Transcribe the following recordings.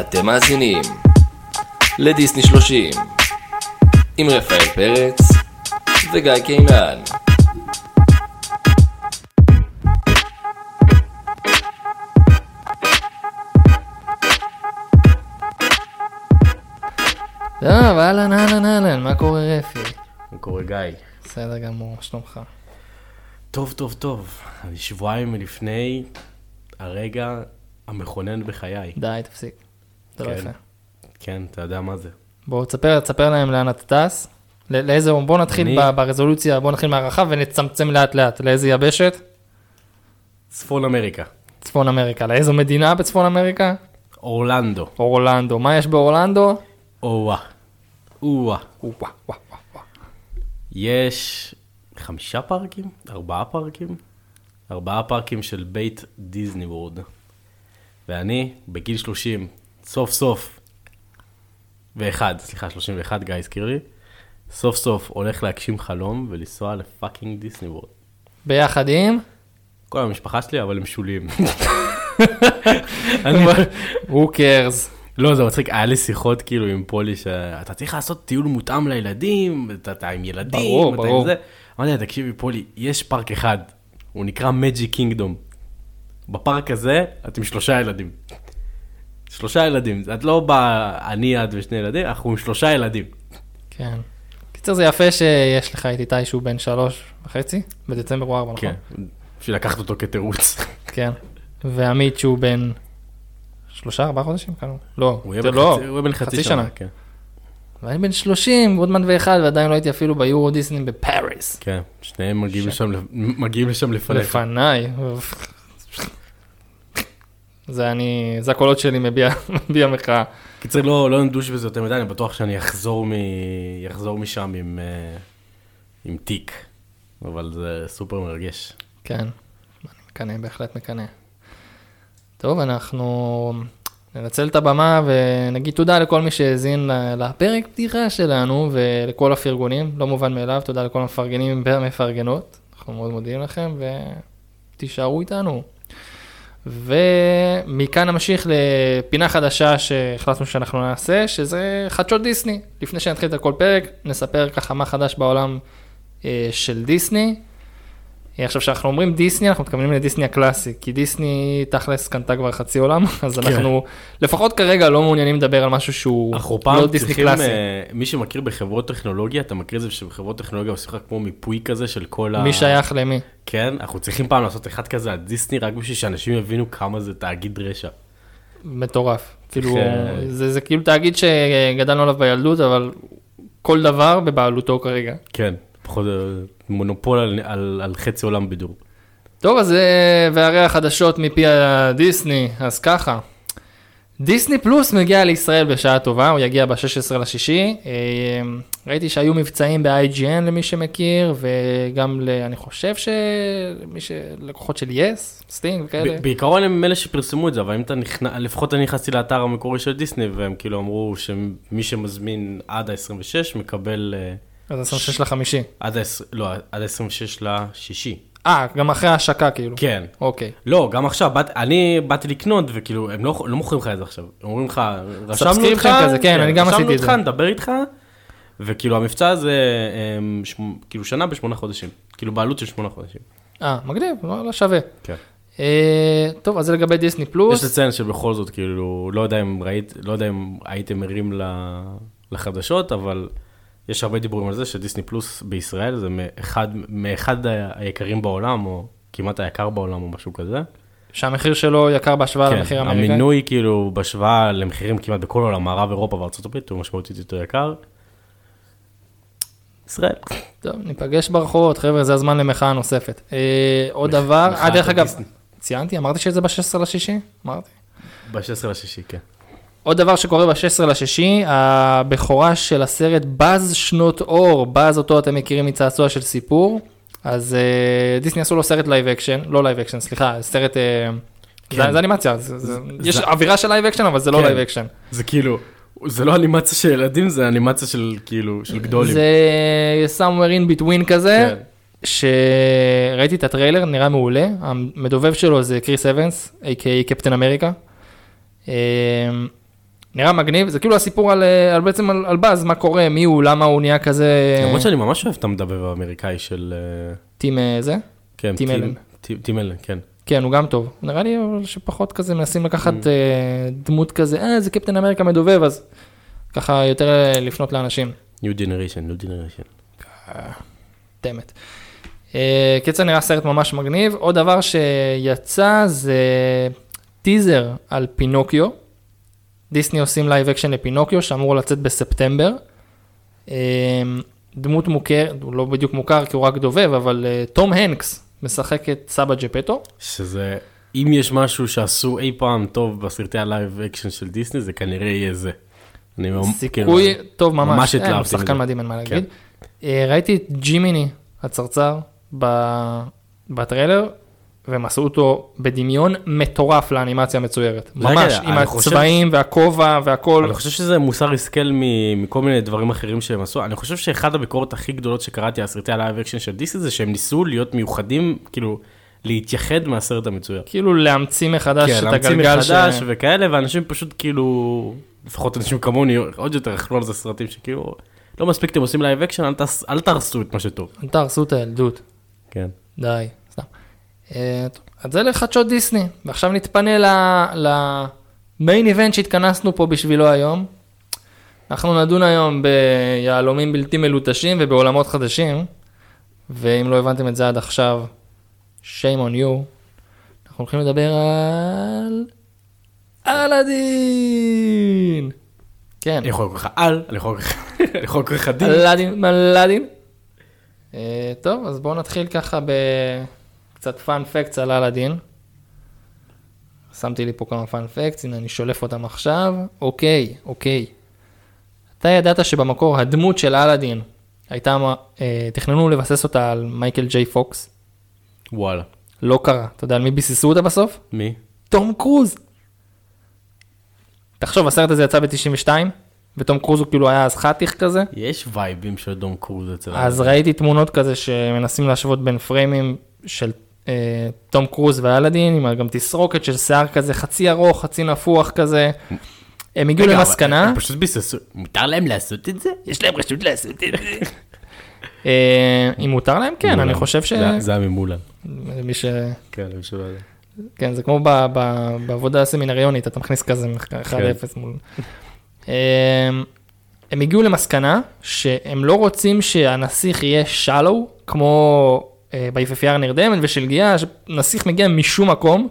אתם מאזינים לדיסני 30 עם רפאל פרץ וגיא קינן. טוב, אהלן, אהלן, אהלן, מה קורה רפי? מה קורה גיא? בסדר גמור, מה שלומך? טוב, טוב, טוב. אני שבועיים מלפני הרגע המכונן בחיי. די, תפסיק. זה לא כן. יפה. כן, אתה יודע מה זה. בוא תספר, תספר להם לאן אתה טס. לאיזה, בוא נתחיל אני- ברזולוציה, בוא נתחיל מהרחב ונצמצם לאט לאט. לאיזה יבשת? צפון אמריקה. צפון אמריקה. לאיזו מדינה בצפון אמריקה? אורלנדו. אורלנדו. מה יש באורלנדו? או-אה. או-אה. וואו. יש חמישה פארקים? ארבעה פארקים? ארבעה פארקים של בית דיסני וורד. ואני, בגיל 30, סוף סוף, ואחד, סליחה, 31, גיא הזכיר לי, סוף סוף הולך להגשים חלום ולנסוע לפאקינג דיסני וורד. ביחד עם? כל המשפחה שלי, אבל הם שוליים. אני- who cares? לא, זה מצחיק, היה לי שיחות כאילו עם פולי שאתה צריך לעשות טיול מותאם לילדים, אתה עם ילדים, ברור, ברור. אמרתי לה, תקשיבי פולי, יש פארק אחד, הוא נקרא מג'י קינגדום. בפארק הזה, את עם שלושה ילדים. שלושה ילדים, את לא באה אני, את ושני ילדים, אנחנו עם שלושה ילדים. כן. קיצר זה יפה שיש לך את איתי שהוא בן שלוש וחצי, בדצמבר הוא ארבע, נכון? כן, בשביל לקחת אותו כתירוץ. כן. ועמית שהוא בן שלושה, ארבעה חודשים? כמה? לא, הוא יהיה זה בן לא, חצי- הוא יהיה בן חצי שנה. כן. ואני בן 30, עוד מעט ואחד, ועדיין לא הייתי אפילו ביורו דיסני בפאריס. כן, שניהם מגיעים לשם, מגיעים לשם לפניך. לפניי. זה אני, זה הקולות שלי מביע, מביע מחאה. קיצר, לא, לא נדוש בזה יותר מדי, אני בטוח שאני אחזור, מ... אחזור משם עם, אה, עם תיק, אבל זה סופר מרגש. כן, אני מקנא, בהחלט מקנא. טוב, אנחנו ננצל את הבמה ונגיד תודה לכל מי שהאזין לפרק פתיחה שלנו ולכל הפרגונים, לא מובן מאליו, תודה לכל המפרגנים והמפרגנות, אנחנו מאוד מודים לכם ותישארו איתנו. ומכאן נמשיך לפינה חדשה שהחלטנו שאנחנו נעשה, שזה חדשות דיסני. לפני שנתחיל את כל פרק, נספר ככה מה חדש בעולם אה, של דיסני. אה, עכשיו, כשאנחנו אומרים דיסני, אנחנו מתכוונים לדיסני הקלאסי, כי דיסני תכלס קנתה כבר חצי עולם, אז כן. אנחנו לפחות כרגע לא מעוניינים לדבר על משהו שהוא לא דיסני צריכים, קלאסי. אה, מי שמכיר בחברות טכנולוגיה, אתה מכיר את זה שבחברות טכנולוגיה עושים לך כמו מיפוי כזה של כל ה... מי שייך למי? כן, אנחנו צריכים פעם לעשות אחד כזה על דיסני, רק בשביל שאנשים יבינו כמה זה תאגיד רשע. מטורף. כאילו, אה, זה, זה כאילו תאגיד שגדלנו עליו בילדות, אבל כל דבר בבעלותו כרגע. כן, פחות אה, מונופול על, על, על חצי עולם בידור. טוב, אז אה, והרי החדשות מפי הדיסני, אז ככה. דיסני פלוס מגיע לישראל בשעה טובה, הוא יגיע ב-16 לשישי. אה, ראיתי שהיו מבצעים ב-IGN למי שמכיר, וגם ל... אני חושב שמי ש... לקוחות של יס, סטינג וכאלה. בעיקרון הם אלה שפרסמו את זה, אבל אם אתה נכנס, לפחות אני נכנסתי לאתר המקורי של דיסני, והם כאילו אמרו שמי שמזמין עד ה-26 מקבל, אה, אז 26 לחמישי. עד. לא, עד ה-26 לשישי. אה, גם אחרי ההשקה כאילו. כן. אוקיי. לא, גם עכשיו, באת, אני באתי לקנות, וכאילו, הם לא, לא מוכרים לך את זה עכשיו. הם אומרים לך, רשמנו אותך, כזה, כן, אני גם עשיתי את זה. רשמנו אותך, נדבר איתך, וכאילו המבצע הזה, שמ, כאילו שנה בשמונה חודשים. כאילו בעלות של שמונה חודשים. אה, מגניב, לא, לא שווה. כן. אה, טוב, אז זה לגבי דיסני יש פלוס. לציין שבכל זאת, כאילו, לא יודע אם ראית, לא יודע אם הייתם ערים לחדשות, אבל יש הרבה דיבורים על זה שדיסני פלוס בישראל זה מאחד, מאחד היקרים בעולם, או כמעט היקר בעולם, או משהו כזה. שהמחיר שלו יקר בהשוואה כן, למחיר האמריקאי. המינוי כאילו בהשוואה למחירים כמעט בכל העולם, מערב אירופה וארצות הברית, הוא משמעותית יותר יקר. ישראל. טוב, ניפגש ברחובות, חבר'ה, זה הזמן למחאה נוספת. אה, עוד דבר, מחאת אה, דרך אגב. ציינתי, אמרתי שזה ב-16 לשישי? אמרתי. ב-16 לשישי, כן. עוד דבר שקורה ב-16 לשישי, הבכורה של הסרט באז שנות אור, באז אותו אתם מכירים מצעצוע של סיפור, אז אה, דיסני עשו לו סרט live action, לא live action, סליחה, סרט, אה, כן. זה זה אנימציה, זה- זה- יש זה- אווירה של live action, אבל זה לא כן. live action. זה כאילו, זה לא אנימציה של ילדים, זה אנימציה של כאילו, של גדולים. זה somewhere in between כזה, כן. שראיתי את הטריילר, נראה מעולה, המדובב שלו זה קריס אבנס, a.k.a קפטן אמריקה. נראה מגניב, זה כאילו הסיפור על, אה, על בעצם על, על באז, מה קורה, מי הוא, למה הוא נהיה כזה... למרות שאני ממש אוהב את המדבב האמריקאי של... אה, טים אה, זה? כן, טים אלן. טים- אלן, כן. כן, הוא גם טוב. נראה לי שפחות כזה מנסים לקחת Mm. דמות כזה, אה, זה קפטן אמריקה מדובב, אז ככה יותר לפנות לאנשים. New Generation, New Generation. דמת. קיצר נראה סרט ממש מגניב. עוד דבר שיצא זה טיזר על פינוקיו. דיסני עושים live action לפינוקיו שאמור לצאת בספטמבר. אה, דמות מוכר, הוא לא בדיוק מוכר כי הוא רק דובב, אבל אה, טום הנקס משחק את סבא ג'פטו. שזה, אם יש משהו שעשו אי פעם טוב בסרטי ה live action של דיסני, זה כנראה יהיה זה. אני סיכוי טוב ממש, ממש אה, הוא התלהבתי שחקן מזה. מדהים, אין מה כן. להגיד. אה, ראיתי את ג'ימיני הצרצר ב- בטריילר, והם עשו אותו בדמיון מטורף לאנימציה המצוירת. ממש, עם חושב- הצבעים והכובע והכל. אני חושב שזה מוסר השכל מכל מיני דברים אחרים שהם עשו. אני חושב שאחד הביקורות הכי גדולות שקראתי על סרטי ה live action של דיסני זה שהם ניסו להיות מיוחדים, כאילו, להתייחד מהסרט המצויר. כאילו להמציא מחדש כן, את להמציא הגלגל מחדש ש... וכאלה, ואנשים פשוט כאילו, לפחות אנשים כמוני, עוד יותר אכלו על זה סרטים שכאילו, לא מספיק אתם עושים live action, אל תעש- אל תהרסו את מה שטוב. אל תהרסו את הילדות. כן. די, אז זה לחדשות דיסני, ועכשיו נתפנה ל main event שהתכנסנו פה בשבילו היום. אנחנו נדון היום ביהלומים בלתי מלוטשים ובעולמות חדשים, ואם לא הבנתם את זה עד עכשיו, shame on you. אנחנו הולכים לדבר על אלאדין. כן, אני יכול לקרוא לך על, אני יכול לקרוא לך- אני יכול לקרוא לך דין. אלאדין, מלאדין. אה, טוב, אז בואו נתחיל ככה בקצת פאנ פקטס על אלאדין. שמתי לי פה כמה פאנ פקטס, הנה אני שולף אותם עכשיו. אוקיי, אוקיי. אתה ידעת שבמקור הדמות של אלאדין הייתה, אה, תכננו לבסס אותה על מייקל ג'יי פוקס? וואלה. לא קרה. אתה יודע על מי ביססו אותה בסוף? מי? תום קרוז. תחשוב, הסרט הזה יצא ב-92, ותום קרוז הוא כאילו היה אז חתיך כזה. יש וייבים של דום קרוז אצל... אז ראיתי תמונות כזה שמנסים להשוות בין פריימים של תום קרוז ואלאדין, עם גם תסרוקת של שיער כזה חצי ארוך, חצי נפוח כזה. הם הגיעו למסקנה, הם פשוט ביססו, מותר להם לעשות את זה? יש להם רשות לעשות את זה. אה, אם מותר להם, כן, אני חושב ש... זה- היה ממולן. מי ש... כן, למי שלא יודע. כן, זה כמו בעבודה הסמינריונית, אתה מכניס כזה 1-0 מול... אמ, הם הגיעו למסקנה שהם לא רוצים שהנסיך יהיה שלו, כמו אה, ביפהפייה הנרדמת ושלגיה, שנסיך מגיע משום מקום,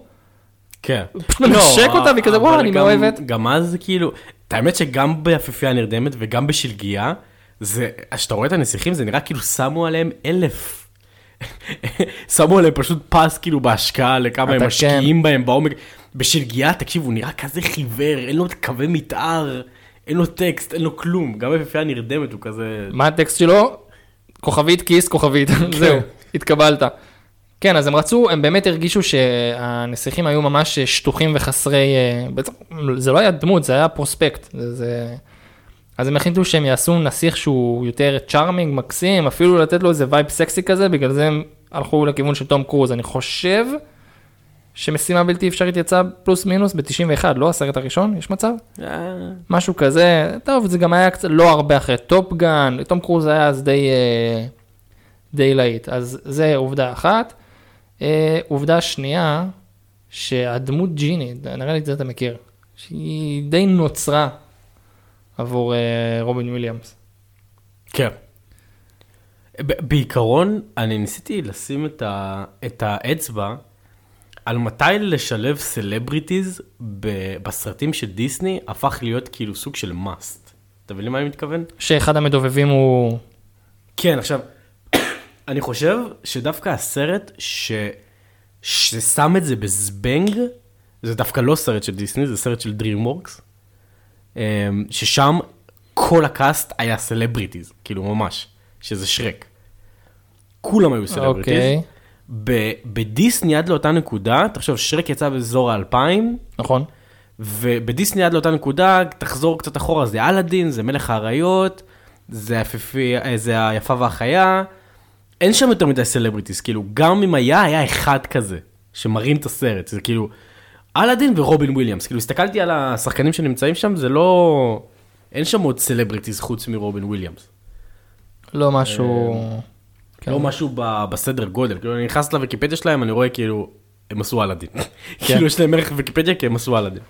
כן. פשוט מנשק אותה והיא כזה, אבל וואו, אני מאוהבת. גם אז כאילו, האמת שגם ביפיפייה הנרדמת וגם בשלגיה, זה, כשאתה רואה את הנסיכים זה נראה כאילו שמו עליהם אלף. שמו עליהם פשוט פס כאילו בהשקעה לכמה הם אתה משקיעים בהם בעומק. בשלגיה, תקשיב, הוא נראה כזה חיוור, אין לו קווי מתאר, אין לו טקסט, אין לו כלום. גם ביפיפייה הנרדמת הוא כזה... מה הטקסט שלו? כוכבית כיס כוכבית, זהו, התקבלת. כן, אז הם רצו, הם באמת הרגישו שהנסיכים היו ממש שטוחים וחסרי, אה, בעצם זה לא היה דמות, זה היה prospect. זה, זה... אז הם החליטו שהם יעשו נסיך שהוא יותר charming, מקסים, אפילו לתת לו איזה vibe סקסי כזה, בגלל זה הם הלכו לכיוון של תום קרוז. אני חושב שמשימה בלתי אפשרית יצאה פלוס מינוס ב-91, לא הסרט הראשון, יש מצב? אה, משהו כזה, טוב, זה גם היה קצת לא הרבה אחרי טופגן, תום קרוז היה אז די, אה, די להיט, אז זה עובדה אחת. אה, עובדה שנייה, שהדמות ג'יני, נראה לי את זה אתה מכיר, שהיא די נוצרה עבור אה, רובין וויליאמס. כן. בעיקרון, אני ניסיתי לשים את, ה, את האצבע על מתי לשלב סלבריטיז ב- בסרטים של דיסני הפך להיות כאילו סוג של must. אתה מבין למה אני מתכוון? שאחד המדובבים הוא, כן, עכשיו, אני חושב שדווקא הסרט ש... ששם את זה בזבנג, זה דווקא לא סרט של דיסני, זה סרט של DreamWorks, אמ, ששם כל ה cast היה סלבריטיז, כאילו ממש, שזה שרק. כולם היו סלבריטיז. אוקיי, ב- בדיסני עד לאותה נקודה, תחשוב, שרק יצא באזור האלפיים, נכון? ובדיסני עד לאותה נקודה, תחזור קצת אחורה, זה אלאדין, זה מלך האריות, זה, היפיפי, אה, זה היפה והחיה, אין שם יותר מדי סלבריטיז, כאילו, גם אם היה, היה אחד כזה, שמרים את הסרט, זה כאילו, אלאדין ורובין וויליאמס, כאילו הסתכלתי על השחקנים שנמצאים שם, זה לא... אין שם עוד סלבריטיז חוץ מרובין וויליאמס. לא משהו... כן. לא משהו ב- בסדר גודל, כאילו אני נכנס לוויקיפדיה שלהם, אני רואה כאילו, הם עשו אלאדין. כאילו יש להם ערך ויקיפדיה כי הם עשו אלאדין.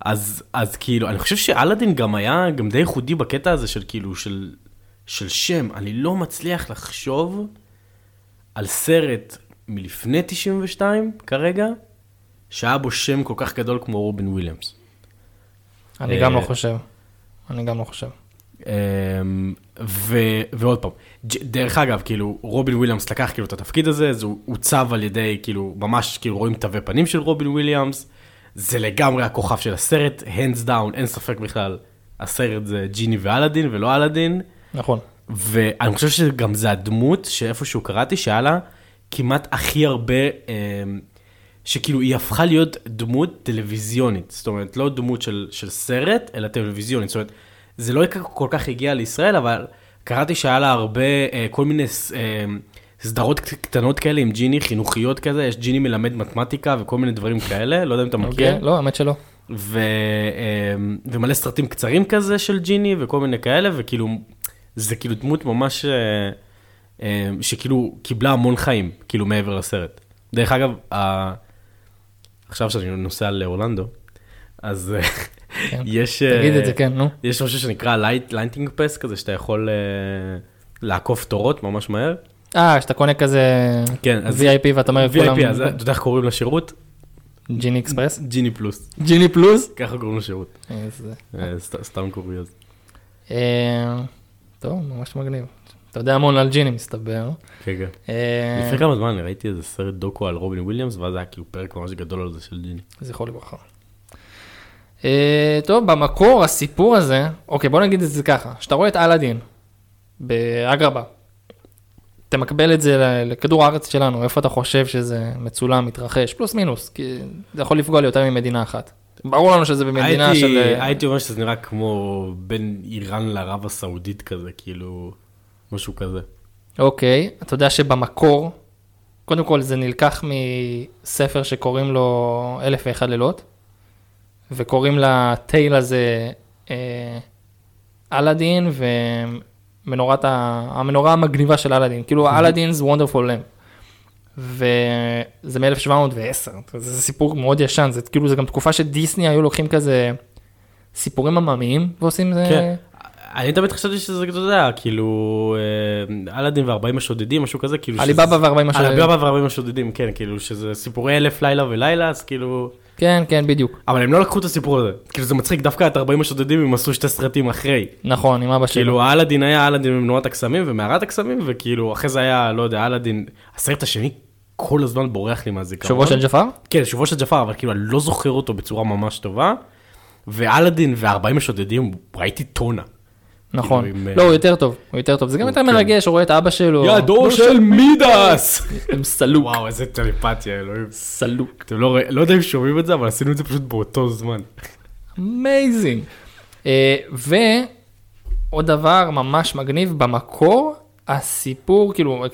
אז, אז כאילו, אני חושב שאלאדין גם היה גם די ייחודי בקטע הזה של כאילו, של, של שם. אני לא מצליח לחשוב על סרט מלפני 92 כרגע, שהיה בו שם כל כך גדול כמו רובין וויליאמס. אני גם לא אה, חושב. אני גם לא חושב. אמ, ו, ועוד פעם, דרך אגב, כאילו, רובין וויליאמס לקח כאילו את התפקיד הזה, זה עוצב על ידי, כאילו, ממש כאילו רואים תווי פנים של רובין וויליאמס, זה לגמרי הכוכב של הסרט, hands down, אין ספק בכלל, הסרט זה ג'יני ואלאדין ולא אלאדין, נכון. ואני חושב שגם זה הדמות שאיפשהו קראתי שהיה לה כמעט הכי הרבה, אמ, שכאילו היא הפכה להיות דמות טלוויזיונית, זאת אומרת לא דמות של, של סרט, אלא טלוויזיונית, זאת אומרת זה לא כל כך הגיע לישראל, אבל קראתי שהיה לה הרבה, אה, כל מיני אה, סדרות קט- קטנות כאלה עם ג'יני, חינוכיות כזה, יש ג'יני מלמד מתמטיקה וכל מיני דברים כאלה, לא יודע אם אתה מכיר. אוקיי? לא, האמת שלא. ו, אה, ומלא סרטים קצרים כזה של ג'יני וכל מיני כאלה, וכאילו, זה כאילו דמות ממש, אה, אה, שכאילו קיבלה המון חיים, כאילו מעבר לסרט. דרך אגב, ה... עכשיו שאני נוסע לאורלנדו, אז אה, כן. יש, תגיד את זה, כן, נו. יש משהו שנקרא lightning pass כזה, שאתה יכול לעקוף תורות ממש מהר. אה, שאתה קונה כזה כן, אז VIP ואתה אומר לכולם, VIP, אז אתה יודע איך קוראים לשירות? ג'יני אקספרס? ג'יני פלוס, ג'יני פלוס? ככה קוראים לשירות. איזה- סת- סתם קוריוז. טוב, ממש מגניב. אתה יודע המון על ג'יני מסתבר. כן, כן. אה, לפני כמה זמן ראיתי איזה סרט דוקו על רובין וויליאמס, ואז היה כאילו פרק ממש גדול על זה של ג'יני. זכרו לברכה. אה, טוב, במקור הסיפור הזה, אוקיי בוא נגיד את זה ככה, שאתה רואה את אלאדין באגרבה, אתה מקבל את זה לכדור הארץ שלנו, איפה אתה חושב שזה מצולם, מתרחש, פלוס מינוס, כי זה יכול לפגוע ליותר ממדינה אחת. ברור לנו שזה במדינה הייתי- של... אה, הייתי אומר שזה נראה כמו בין איראן לערב הסעודית כזה, כאילו, משהו כזה. אוקיי, אתה יודע שבמקור, קודם כל זה נלקח מספר שקוראים לו אלף ואחד לילות, וקוראים לטייל הזה אה, אלאדין ומנורת ה... המנורה המגניבה של אלאדין, כאילו אלאדינ's wonderful lamp. וזה מ-1710, זה סיפור מאוד ישן, זה כאילו זה גם תקופה שדיסני היו לוקחים כזה סיפורים עממיים ועושים זה, כן. אני תמיד חשבתי שזה, אתה יודע, כאילו, אה, אלאדין וארבעים השודדים, משהו כזה, כאילו... עליבאבא וארבעים השודדים. עליבאבא וארבעים השודדים, כן, כאילו, שזה סיפורי אלף לילה ולילה, אז כאילו... כן, כן, בדיוק. אבל הם לא לקחו את הסיפור הזה. כאילו, זה מצחיק, דווקא את 40 השודדים הם עשו שתי סרטים אחרי. נכון, עם אבא שלו. כאילו, אלאדין היה אלאדין ממנורת הקסמים ומערת הקסמים, וכאילו, אחרי זה היה, לא יודע, אלאדין... הסרט השני כל הזמן בורח לי מהזיכרון. שובו של ג'פר? כן, שובו של ג'פר, אבל כאילו, אני לא זוכר אותו בצורה ממש טובה. ואלאדין והארבעים השודדים, ראיתי טונה. נכון. עם, אה, לא, הוא יותר טוב, הוא יותר טוב. זה גם יותר כן. מרגש, הוא רואה את אבא שלו. ידו של מידס! עם סלוק. וואו, איזה טלפתיה, אלוהים. סלוק. אתם לא לא יודע אם שומעים את זה, אבל עשינו את זה פשוט באותו זמן. amazing. ועוד דבר ממש מגניב, במקור הסיפור, כאילו,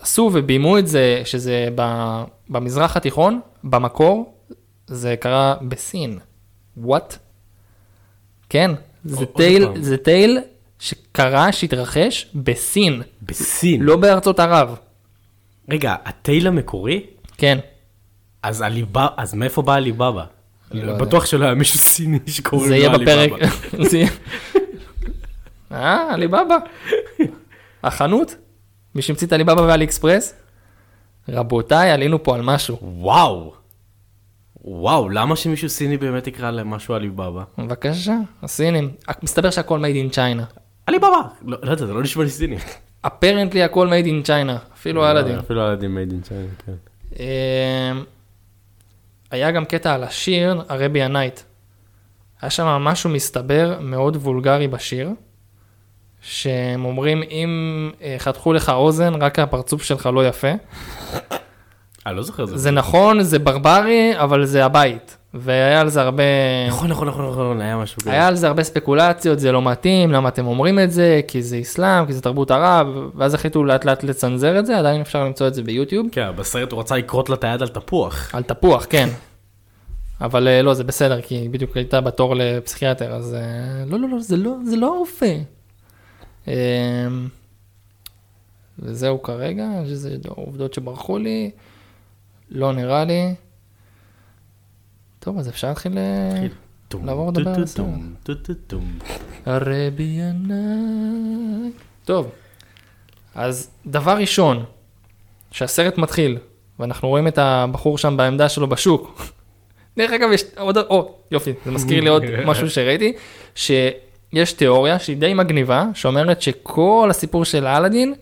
עשו וביימו את זה, שזה במזרח התיכון, במקור, זה קרה בסין. וואט? כן, זה טייל. זה טייל שקרה, שהתרחש בסין, בסין. לא בארצות ערב. רגע, הטייל המקורי? כן. אז עליבאבא, אז מאיפה בא עליבאבא? לא. בטוח שלא היה מישהו סיני שקוראים לו עליבאבא. בפרק. זה יהיה- אה, עליבאבא. החנות? מי שהמציא את עליבאבא ואלי אקספרס? רבותיי, עלינו פה על משהו. וואו. וואו, למה שמישהו סיני באמת יקרא למשהו עליבאבא? בבקשה, הסינים. מסתבר שהכל made in China. עליבאבא! לא לא יודע, זה לא נשמע לי סיני. apparently הכל made in China, אפילו אלאדין. אפילו אלאדין made in China, כן. אמ, היה גם קטע על השיר, Arabian Nights. היה שם משהו מסתבר מאוד וולגרי בשיר, שהם אומרים אם אה, חתכו לך אוזן, רק הפרצוף שלך לא יפה. אני לא זוכר את זה. זה נכון, זה ברברי, אבל זה הבית. והיה על זה הרבה, נכון, נכון, נכון, נכון, היה משהו כזה. היה על זה הרבה ספקולציות, זה לא מתאים, למה אתם אומרים את זה, כי זה אסלאם, כי זה תרבות ערב, ואז החליטו לאט לאט לצנזר את זה, עדיין אפשר למצוא את זה ביוטיוב. כן, בסרט הוא רצה לכרות לה את היד על תפוח. על תפוח, כן. אבל אה, לא, זה בסדר, כי היא בדיוק הייתה בתור לפסיכיאטר, אז אה, לא, לא, לא, זה לא, זה לא הרופא. אה, וזהו כרגע, שזה עובדות שברחו לי, לא נראה לי. טוב, אז אפשר להתחיל... אה, לעבור לדבר על טו-טו-טום. Arabian Nights. טוב, אז דבר ראשון, שהסרט מתחיל, ואנחנו רואים את הבחור שם בעמדה שלו בשוק. דרך אגב, יש עוד, או, יופי, זה מזכיר לי עוד משהו שראיתי, שיש תיאוריה שהיא די מגניבה, שאומרת שכל הסיפור של אלאדין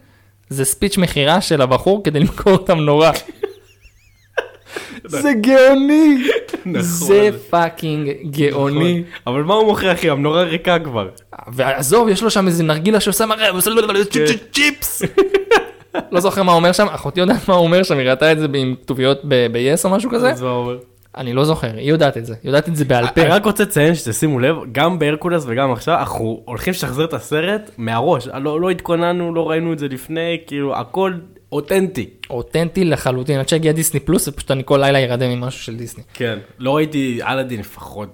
זה speech מכירה של הבחור כדי למכור את המנורה. זה גאוני, זה fucking גאוני. נכון. אבל מה הוא מוכר אחי? המנורה ריקה כבר. ועזוב, יש לו שם איזה נרגילה שעושה מראה, הוא עושה לו צ'יפס. לא זוכר מה הוא אומר שם, אחותי יודעת מה הוא אומר שם, היא ראתה את זה עם כתוביות ב-yes או משהו כזה. אז מה הוא אומר? אני לא זוכר, היא יודעת את זה, היא יודעת את זה בעל אני פה. רק רוצה לציין שתשימו לב, גם בהרקולס וגם עכשיו, אנחנו הולכים לשחזר את הסרט מהראש. לא לא התכוננו, לא ראינו את זה לפני, כאילו הכל אותנטי. אותנטי לחלוטין, עד שהגיע דיסני פלוס, ופשוט אני כל לילה ירדם עם משהו של דיסני. כן. לא ראיתי אלאדין לפחות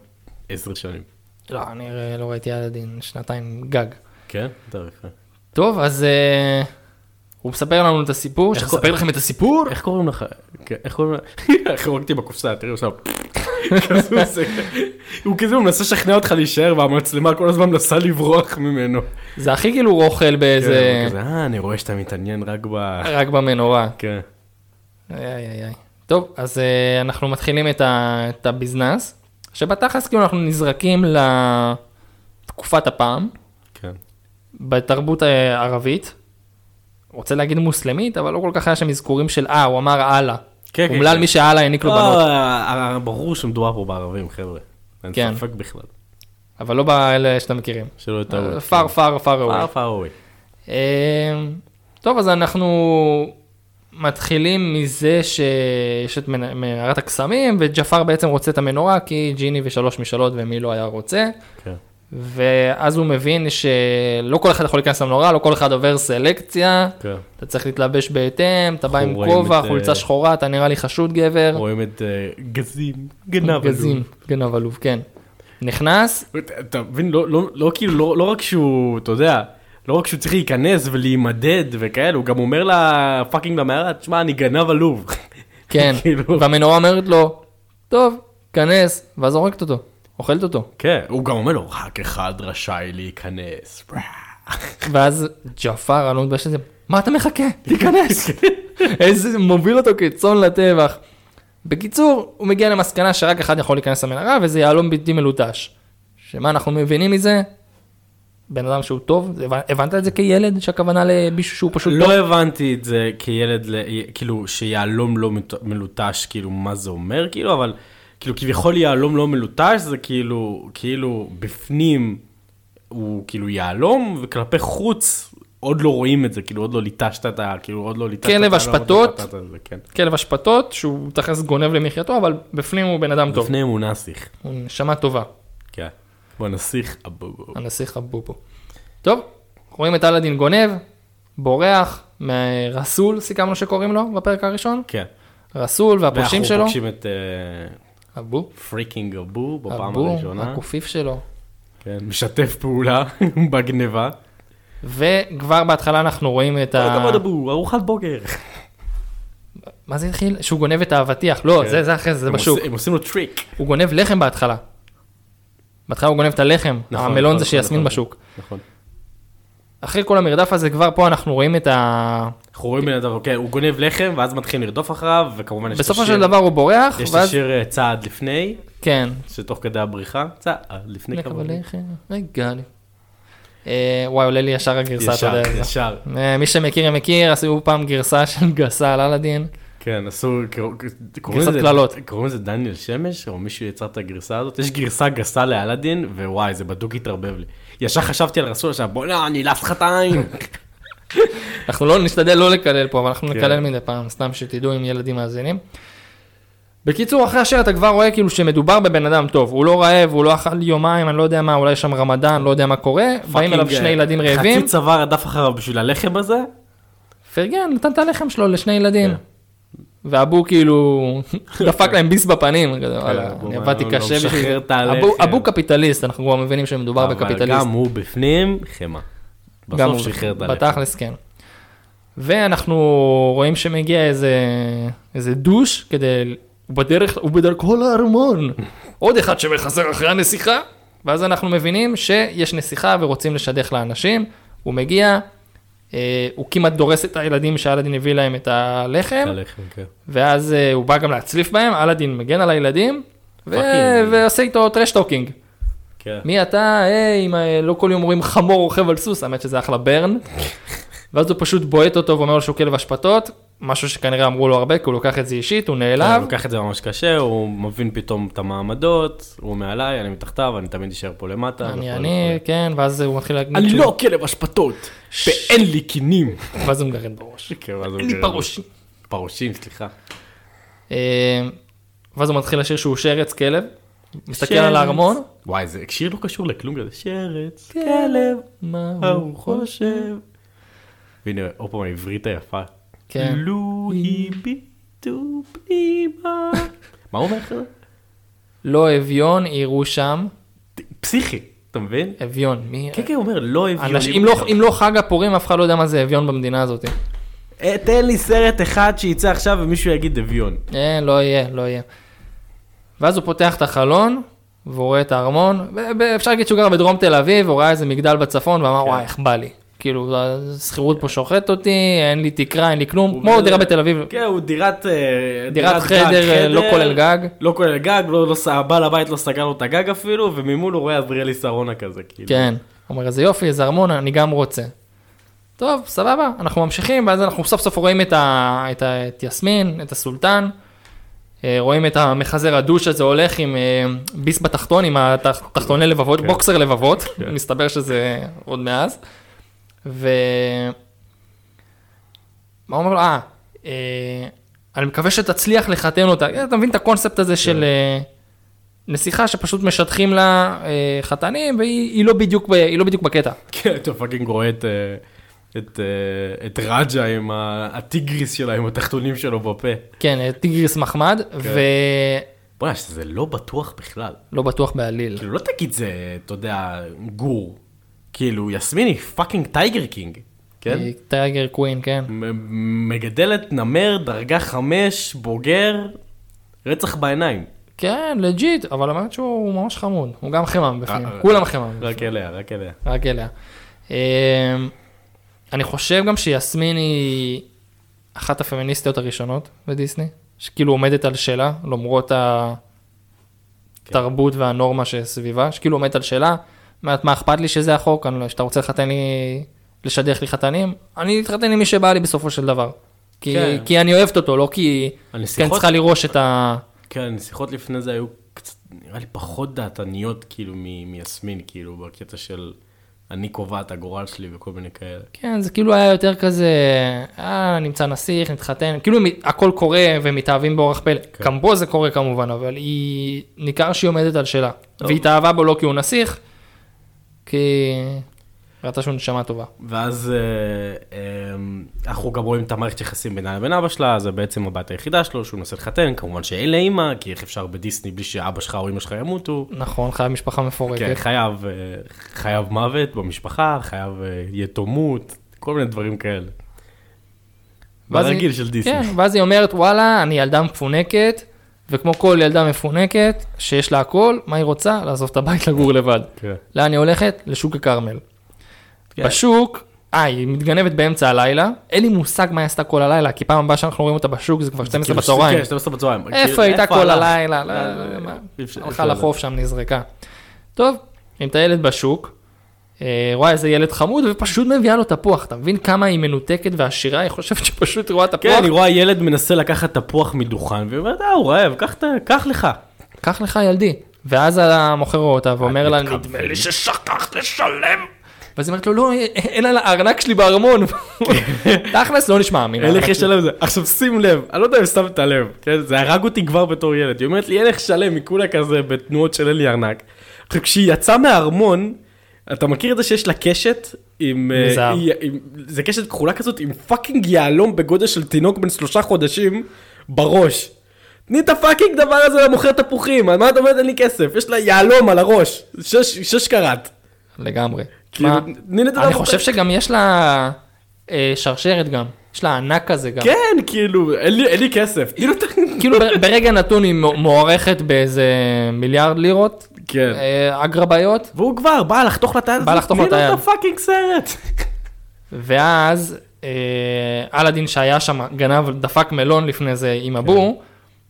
עשר שנים. לא, אני לא ראיתי ילדין שנתיים גג. כן? טוב, יפה. טוב, אז אה, הוא מספר לנו את הסיפור, איך שנספר לכם את הסיפור? איך קוראים לך? כן, איך קוראים? איך הרגתי בקופסה, תראי עכשיו. כזה עושה. הוא כזה, הוא מנסה לשכנע אותך להישאר, והמצלמה כל הזמן מנסה לברוח ממנו. זה הכי כאילו רוכל כן, באיזה, הוא כזה, אה, אני רואה שאתה מתעניין רק ב... רק במנורה. כן. איי איי איי. טוב, אז uh, אנחנו מתחילים את, ה business, שבתכלס כאילו אנחנו נזרקים לתקופת הפעם, כן. בתרבות הערבית. רוצה להגיד מוסלמית, אבל לא כל כך היה שם אזכורים של אה, הוא אמר אללה. כן, כן, אומלל כן. מי שאללה העניק לו בנות, אה, אה, ברור שמדובר פה בערבים, חבר'ה. אין כן. ספק בכלל. אבל לא באלה שאתם מכירים. שלא יטעו. far far far far away. Far away. אה, טוב, אז אנחנו מתחילים מזה שיש את מערת הקסמים, וג'פר בעצם רוצה את המנורה, כי ג'יני ושלוש משאלות ומי לא היה רוצה. כן. ואז הוא מבין שלא כל אחד יכול להיכנס למנורה, לא כל אחד עובר סלקציה, כן. אתה צריך להתלבש בהתאם, אתה בא עם כובע, את, חולצה אה, שחורה, אתה נראה לי חשוד גבר. רואים את אה, גזים, גנב. גזים, גנב עלוב, כן. נכנס, אתה- מבין, לא- לא לא כאילו, לא לא רק שהוא, אתה יודע, לא רק שהוא צריך להיכנס ולהימדד וכאלה, הוא גם אומר לה fucking למערה, תשמע, אני גנב עלוב. כן, כאילו. והמנורה אומרת לו, טוב, כנס, ואז הורגת אותו, אוכלת אותו. כן, הוא גם אומר לו, רק אחד רשאי להיכנס. ואז ג'פר, אני לא מתבייש לזה, מה אתה מחכה? תיכנס. איזה מוביל אותו כצאן לטבח. בקיצור, הוא מגיע למסקנה שרק אחד יכול להיכנס למנהרה, וזה יהלום בלתי מלוטש. שמה אנחנו מבינים מזה? בן אדם שהוא טוב, הבנת את זה כילד, שהכוונה למישהו שהוא פשוט טוב? לא הבנתי את זה כילד, כאילו, שיהלום לא מלוטש, כאילו, מה זה אומר, כאילו, אבל, כאילו, כביכול יהלום לא מלוטש, זה כאילו, כאילו, בפנים הוא כאילו יהלום, וכלפי חוץ עוד לא רואים את זה, כאילו, עוד לא ליטשת את ה... כאילו, עוד לא ליטשת את כלב אשפתות. עוד לא זה, כן. כלב אשפתות, שהוא תכלס גונב למחייתו, אבל בפנים הוא בן אדם טוב. לפני הוא נסיך, הוא נשמה טובה, כן. הוא הנסיך אבובו. הנסיך הבובו. טוב, רואים את אלאדין גונב, בורח, מרסול, סיכמנו שקוראים לו בפרק הראשון, כן. רסול והפושעים ואנחנו שלו, פוגשים את אבו, freaking אבו בפעם אבו, הראשונה. הקופיף שלו. כן, משתף פעולה בגניבה. וכבר בהתחלה אנחנו רואים את כל ה... הכבוד אבו, ארוחת בוקר. מה זה התחיל? שהוא גונב את האבטיח. לא, כן. זה זה אחרי זה, זה בשוק. עושים- הם עושים לו טריק. הוא גונב לחם בהתחלה. בהתחלה הוא גונב את הלחם, נכון, המלון נכון, זה שיסמין נכון. בשוק. נכון. אחרי כל המרדף הזה כבר פה אנחנו רואים את ה... אנחנו רואים בן אדם, אוקיי, הוא גונב לחם ואז מתחילים לרדוף אחריו, וכמובן יש את בסופו השיר- של דבר הוא בורח, יש את ואז... השיר אה, צעד לפני, כן. שתוך כדי הבריחה, צעד לפני לחם כמה בלחם, רגע. לי. אה, וואי, עולה לי ישר הגרסה, אתה ישר, יודע. ישר. אה, מי שמכיר מכיר, עשו פעם גרסה של גסה על אלאדין. כן, עשו, קוראים גרסת לזה- קללות. קוראים לזה דניאל שמש, או מישהו יצר את הגרסה הזאת, יש גרסה גסה לאלאדין, ווואי, זה בדוק התערבב לי. ישר חשבתי על רסול עכשיו, בוא'נה, אני אלעס לך את העין. אנחנו לא נשתדל לא לקלל פה, אבל אנחנו כן. נקלל מדי פעם, סתם שתדעו אם ילדים מאזינים. בקיצור, אחרי השיר אתה כבר רואה כאילו שמדובר בבן אדם טוב, הוא לא רעב, הוא לא אכל יומיים, אני לא יודע מה, אולי יש שם רמדאן, לא יודע מה קורה, באים אליו שני ילדים רעבים, חצי צוואר רדף אחריו בשביל הלחם הזה, פרגן, נתן את הלחם שלו לשני ילדים. כן. ואבו כאילו דפק להם ביס בפנים, הוא אני עבדתי "לא קשה בשביל... את הלחם." אבו- קפיטליסט, אנחנו כבר מבינים שמדובר אבל בקפיטליסט. גם הוא בפנים, חמאה. גם בסוף שחרר את הלחם. בתכלס כן. ואנחנו רואים שמגיע איזה, איזה דוש כדי, הוא בדרך, הוא בדרכו לארמון. עוד אחד שמחזר אחרי הנסיכה, ואז אנחנו מבינים שיש נסיכה ורוצים לשדך לאנשים. הוא מגיע, אה, הוא כמעט דורס את הילדים שאלאדין הביא להם את הלחם, הלחם, כן. ואז אה, הוא בא גם להצליף בהם, אלאדין מגן על הילדים, ו-. ועושה איתו trash talking. כן. מי אתה, היי, אם לא כל יום אומרים חמור רוכב על סוס, האמת שזה אחלה burn. ואז הוא פשוט בועט אותו ואומר לו שהוא כלב אשפתות, משהו שכנראה אמרו לו הרבה, כי הוא לוקח את זה אישית, הוא כן, נעלב. הוא לוקח את זה ממש קשה, הוא מבין פתאום את המעמדות, הוא מעליי, אני מתחתיו, אני תמיד אשאר פה למטה. אני, אני. כן, ואז הוא מתחיל להגיד, אני לא כלב אשפתות, ואין לי קינים. ואז הוא מגרד בראש. כן, אין לי פרושים. פרושים, סליחה. אה, ואז הוא מתחיל לשיר שהוא שרץ כלב, מסתכל. על הארמון, וואי, זה שיר לא קשור לכלום כזה. שרץ, כלב, כלב, מה הוא חושב? והנה, עוד פעם העברית היפה. כן. לו הביטו פנימה. מה הוא אומר לך? לא אביון, יראו שם, פסיכי, אתה מבין? אביון, מי? כן, כן, הוא אומר, לא. אנשים- אם לא- אם לא חג הפורים, אף אחד לא יודע מה זה אביון במדינה הזאת. אה, תן לי סרט אחד שיצא עכשיו ומישהו יגיד אביון. אין, לא יהיה, לא יהיה. ואז הוא פותח את החלון, והוא רואה את הארמון, ואפשר להגיד שהוא גר בדרום תל אביב, הוא ראה איזה מגדל בצפון, ואמר, כן. וואי, איך בא לי. כאילו, השכירות פה שוחטת אותי, אין לי תקרה, אין לי כלום, כמו דירה בתל אביב, כן, הוא דירת... אה, דירת גג, חדר, אה, לא כולל גג. לא כולל גג, לא, לא, הבעל הבית לא סגר לו את הגג אפילו, וממול הוא רואה עזריאלי שרונה כזה, כאילו. כן. הוא אומר, איזה יופי, איזה ארמון, אני גם רוצה. טוב, סבבה, אנחנו ממשיכים, ואז אנחנו סוף סוף רואים את, יסמין, את הסולטן, אה, רואים את המחזר הדוש הזה הולך עם אה, ביס בתחתון, עם התחתוני לבבות, כן. בוקסר לבבות, כן. מסתבר שזה עוד מאז. ו... מה הוא אומר לו? אה, אה, אני מקווה שתצליח לחתן אותה. אה, אתה מבין את הקונספט הזה של אה, נסיכה שפשוט משטחים לה אה, חתנים, והיא היא לא, לא בדיוק בקטע. כן, אתה fucking רואה את... את, אה, את רג'ה עם הטיגריס שלה, עם התחתונים שלו בפה. כן, אה, טיגריס מחמד, ולא בוא'נה, שזה לא בטוח בכלל. בטוח בעליל. כאילו, לא תגיד זה, אתה יודע, גור. כאילו, יסמין היא fucking Tiger King, כן? היא tiger queen, כן. מגדלת נמר, דרגה חמש, בוגר, רצח בעיניים. כן, legit, אבל האמת שהוא ממש חמוד, הוא גם חמם בפנים, אה, כולם חמם. רק אליה, רק אליה. רק אליה. אני חושב גם שיסמין היא אחת הפמיניסטיות הראשונות בדיסני, שכאילו עומדת על שלה, למרות התרבות והנורמה שסביבה, שכאילו עומדת על שלה, אומרת, מה אכפת לי שזה החוק, אני לא, שאתה רוצה לחתן לי, לשדך לי חתנים, אני אתחתן עם מי שבא לי בסופו של דבר. כי, כן. כי אני אוהבת אותו, לא כי כן הנסיכות- צריכה לראש את ה... כן, שיחות לפני זה היו קצת, נראה לי פחות דעתניות, כאילו, מיסמין, כאילו, בקטע של אני קובע את הגורל שלי וכל מיני כאלה. כן, זה כאילו היה יותר כזה, אה, נמצא נסיך, נתחתן, כאילו הכל קורה ומתאהבים באורח פלא. כן. גם בו זה קורה כמובן, אבל היא, ניכר שהיא עומדת על שלה. והיא התאהבה בו לא כי הוא נסיך, כי ראתה שהוא נשמה טובה. ואז אה, אה, אנחנו גם רואים את המערכת יחסים בינה לבין אבא שלה, זה בעצם הבת היחידה שלו, שהוא מנסה לחתן, כמובן שאין לה אימא, כי איך אפשר בדיסני בלי שאבא שלך או אמא שלך ימותו. נכון, חייב משפחה מפורקת. כן, חייב, אה, חייב מוות במשפחה, חייב אה, יתומות, כל מיני דברים כאלה. ברגיל של דיסני. כן, ואז היא אומרת, וואלה, אני ילדה מפונקת, וכמו כל ילדה מפונקת, שיש לה הכל, מה היא רוצה? לעזוב את הבית לגור לבד. כן. לאן היא הולכת? לשוק הכרמל. כן. בשוק, אה, היא מתגנבת באמצע הלילה, אין לי מושג מה היא עשתה כל הלילה, כי פעם הבאה שאנחנו רואים אותה בשוק זה כבר 12 כאילו, בצהריים. כן, 12 בצהריים. איפה הייתה כל? הלילה? הלכה לחוף שם, נזרקה. טוב, היא מטיילת בשוק, אה, רואה איזה ילד חמוד ופשוט מביאה לו תפוח, אתה מבין כמה היא מנותקת ועשירה? היא חושבת שפשוט רואה תפוח, כן, היא רואה ילד מנסה לקחת תפוח מדוכן, והיא אומרת, אה, הוא רעב, קח לך. קח לך ילדי. ואז המוכר רואה אותה ואומר לה. נדמה לי ששכחת לשלם. ואז היא אומרת לו, לא, אין על הארנק שלי בארמון. תכלס, לא נשמע אמין. אין לך שלי. לשלם זה. עכשיו שים לב, אני לא יודע אם שמת לב, כן? זה הרג אותי כבר בתור ילד. היא אומרת לי, אין לך לשלם, היא כולה כזה בתנועות של אין לי ארנק. עכשיו, כשהיא יצאה מהארמון, אתה מכיר את זה שיש לה קשת עם... אה, מזהב. זה קשת כחולה כזאת עם fucking יהלום בגודל של תינוק בן שלושה חודשים, בראש. תני את ה fucking דבר הזה למוכר תפוחים, על מה את אומרת אין לי כסף? יש לה יהלום על הראש, שש שש קראט. לגמרי. כאילו, מה, תני אני חושב שגם יש לה אה, שרשרת גם. יש לה ענק כזה גם. כן, כאילו, אין לי- אין לי כסף. תני. כאילו ברגע נתון היא מו- מוערכת באיזה מיליארד לירות. כן. אה, אגרביות. והוא כבר בא לחתוך לה את היד. בא לחתוך לה את תני היד. לו את ה fucking סרט. ואז אה, אלאדין שהיה שם גנב דפק מלון לפני זה עם כן. אבו.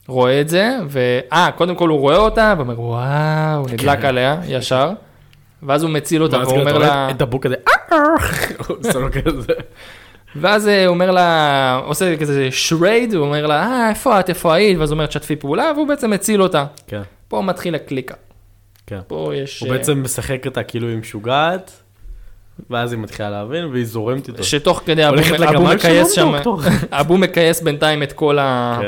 רואה את זה, ואה, קודם כל הוא רואה אותה, ואומר, וואו, נדלק כן. עליה, ישר. ואז הוא מציל אותה, והוא כאילו, אומר לה, את הבוק "אה, אה." ואז הוא אומר לה, עושה כזה שרייד, הוא אומר לה, אה, איפה את, איפה היית? ואז הוא אומר, תשתפי פעולה, והוא בעצם מציל אותה. כן, פה מתחיל הקליקה. כן. פה יש... הוא בעצם משחק אותה כאילו היא משוגעת, ואז היא מתחילה להבין והיא זורמת איתו. שתוך כדי אבו, מכייס שם. אבו מכייס בינתיים את כל, ה...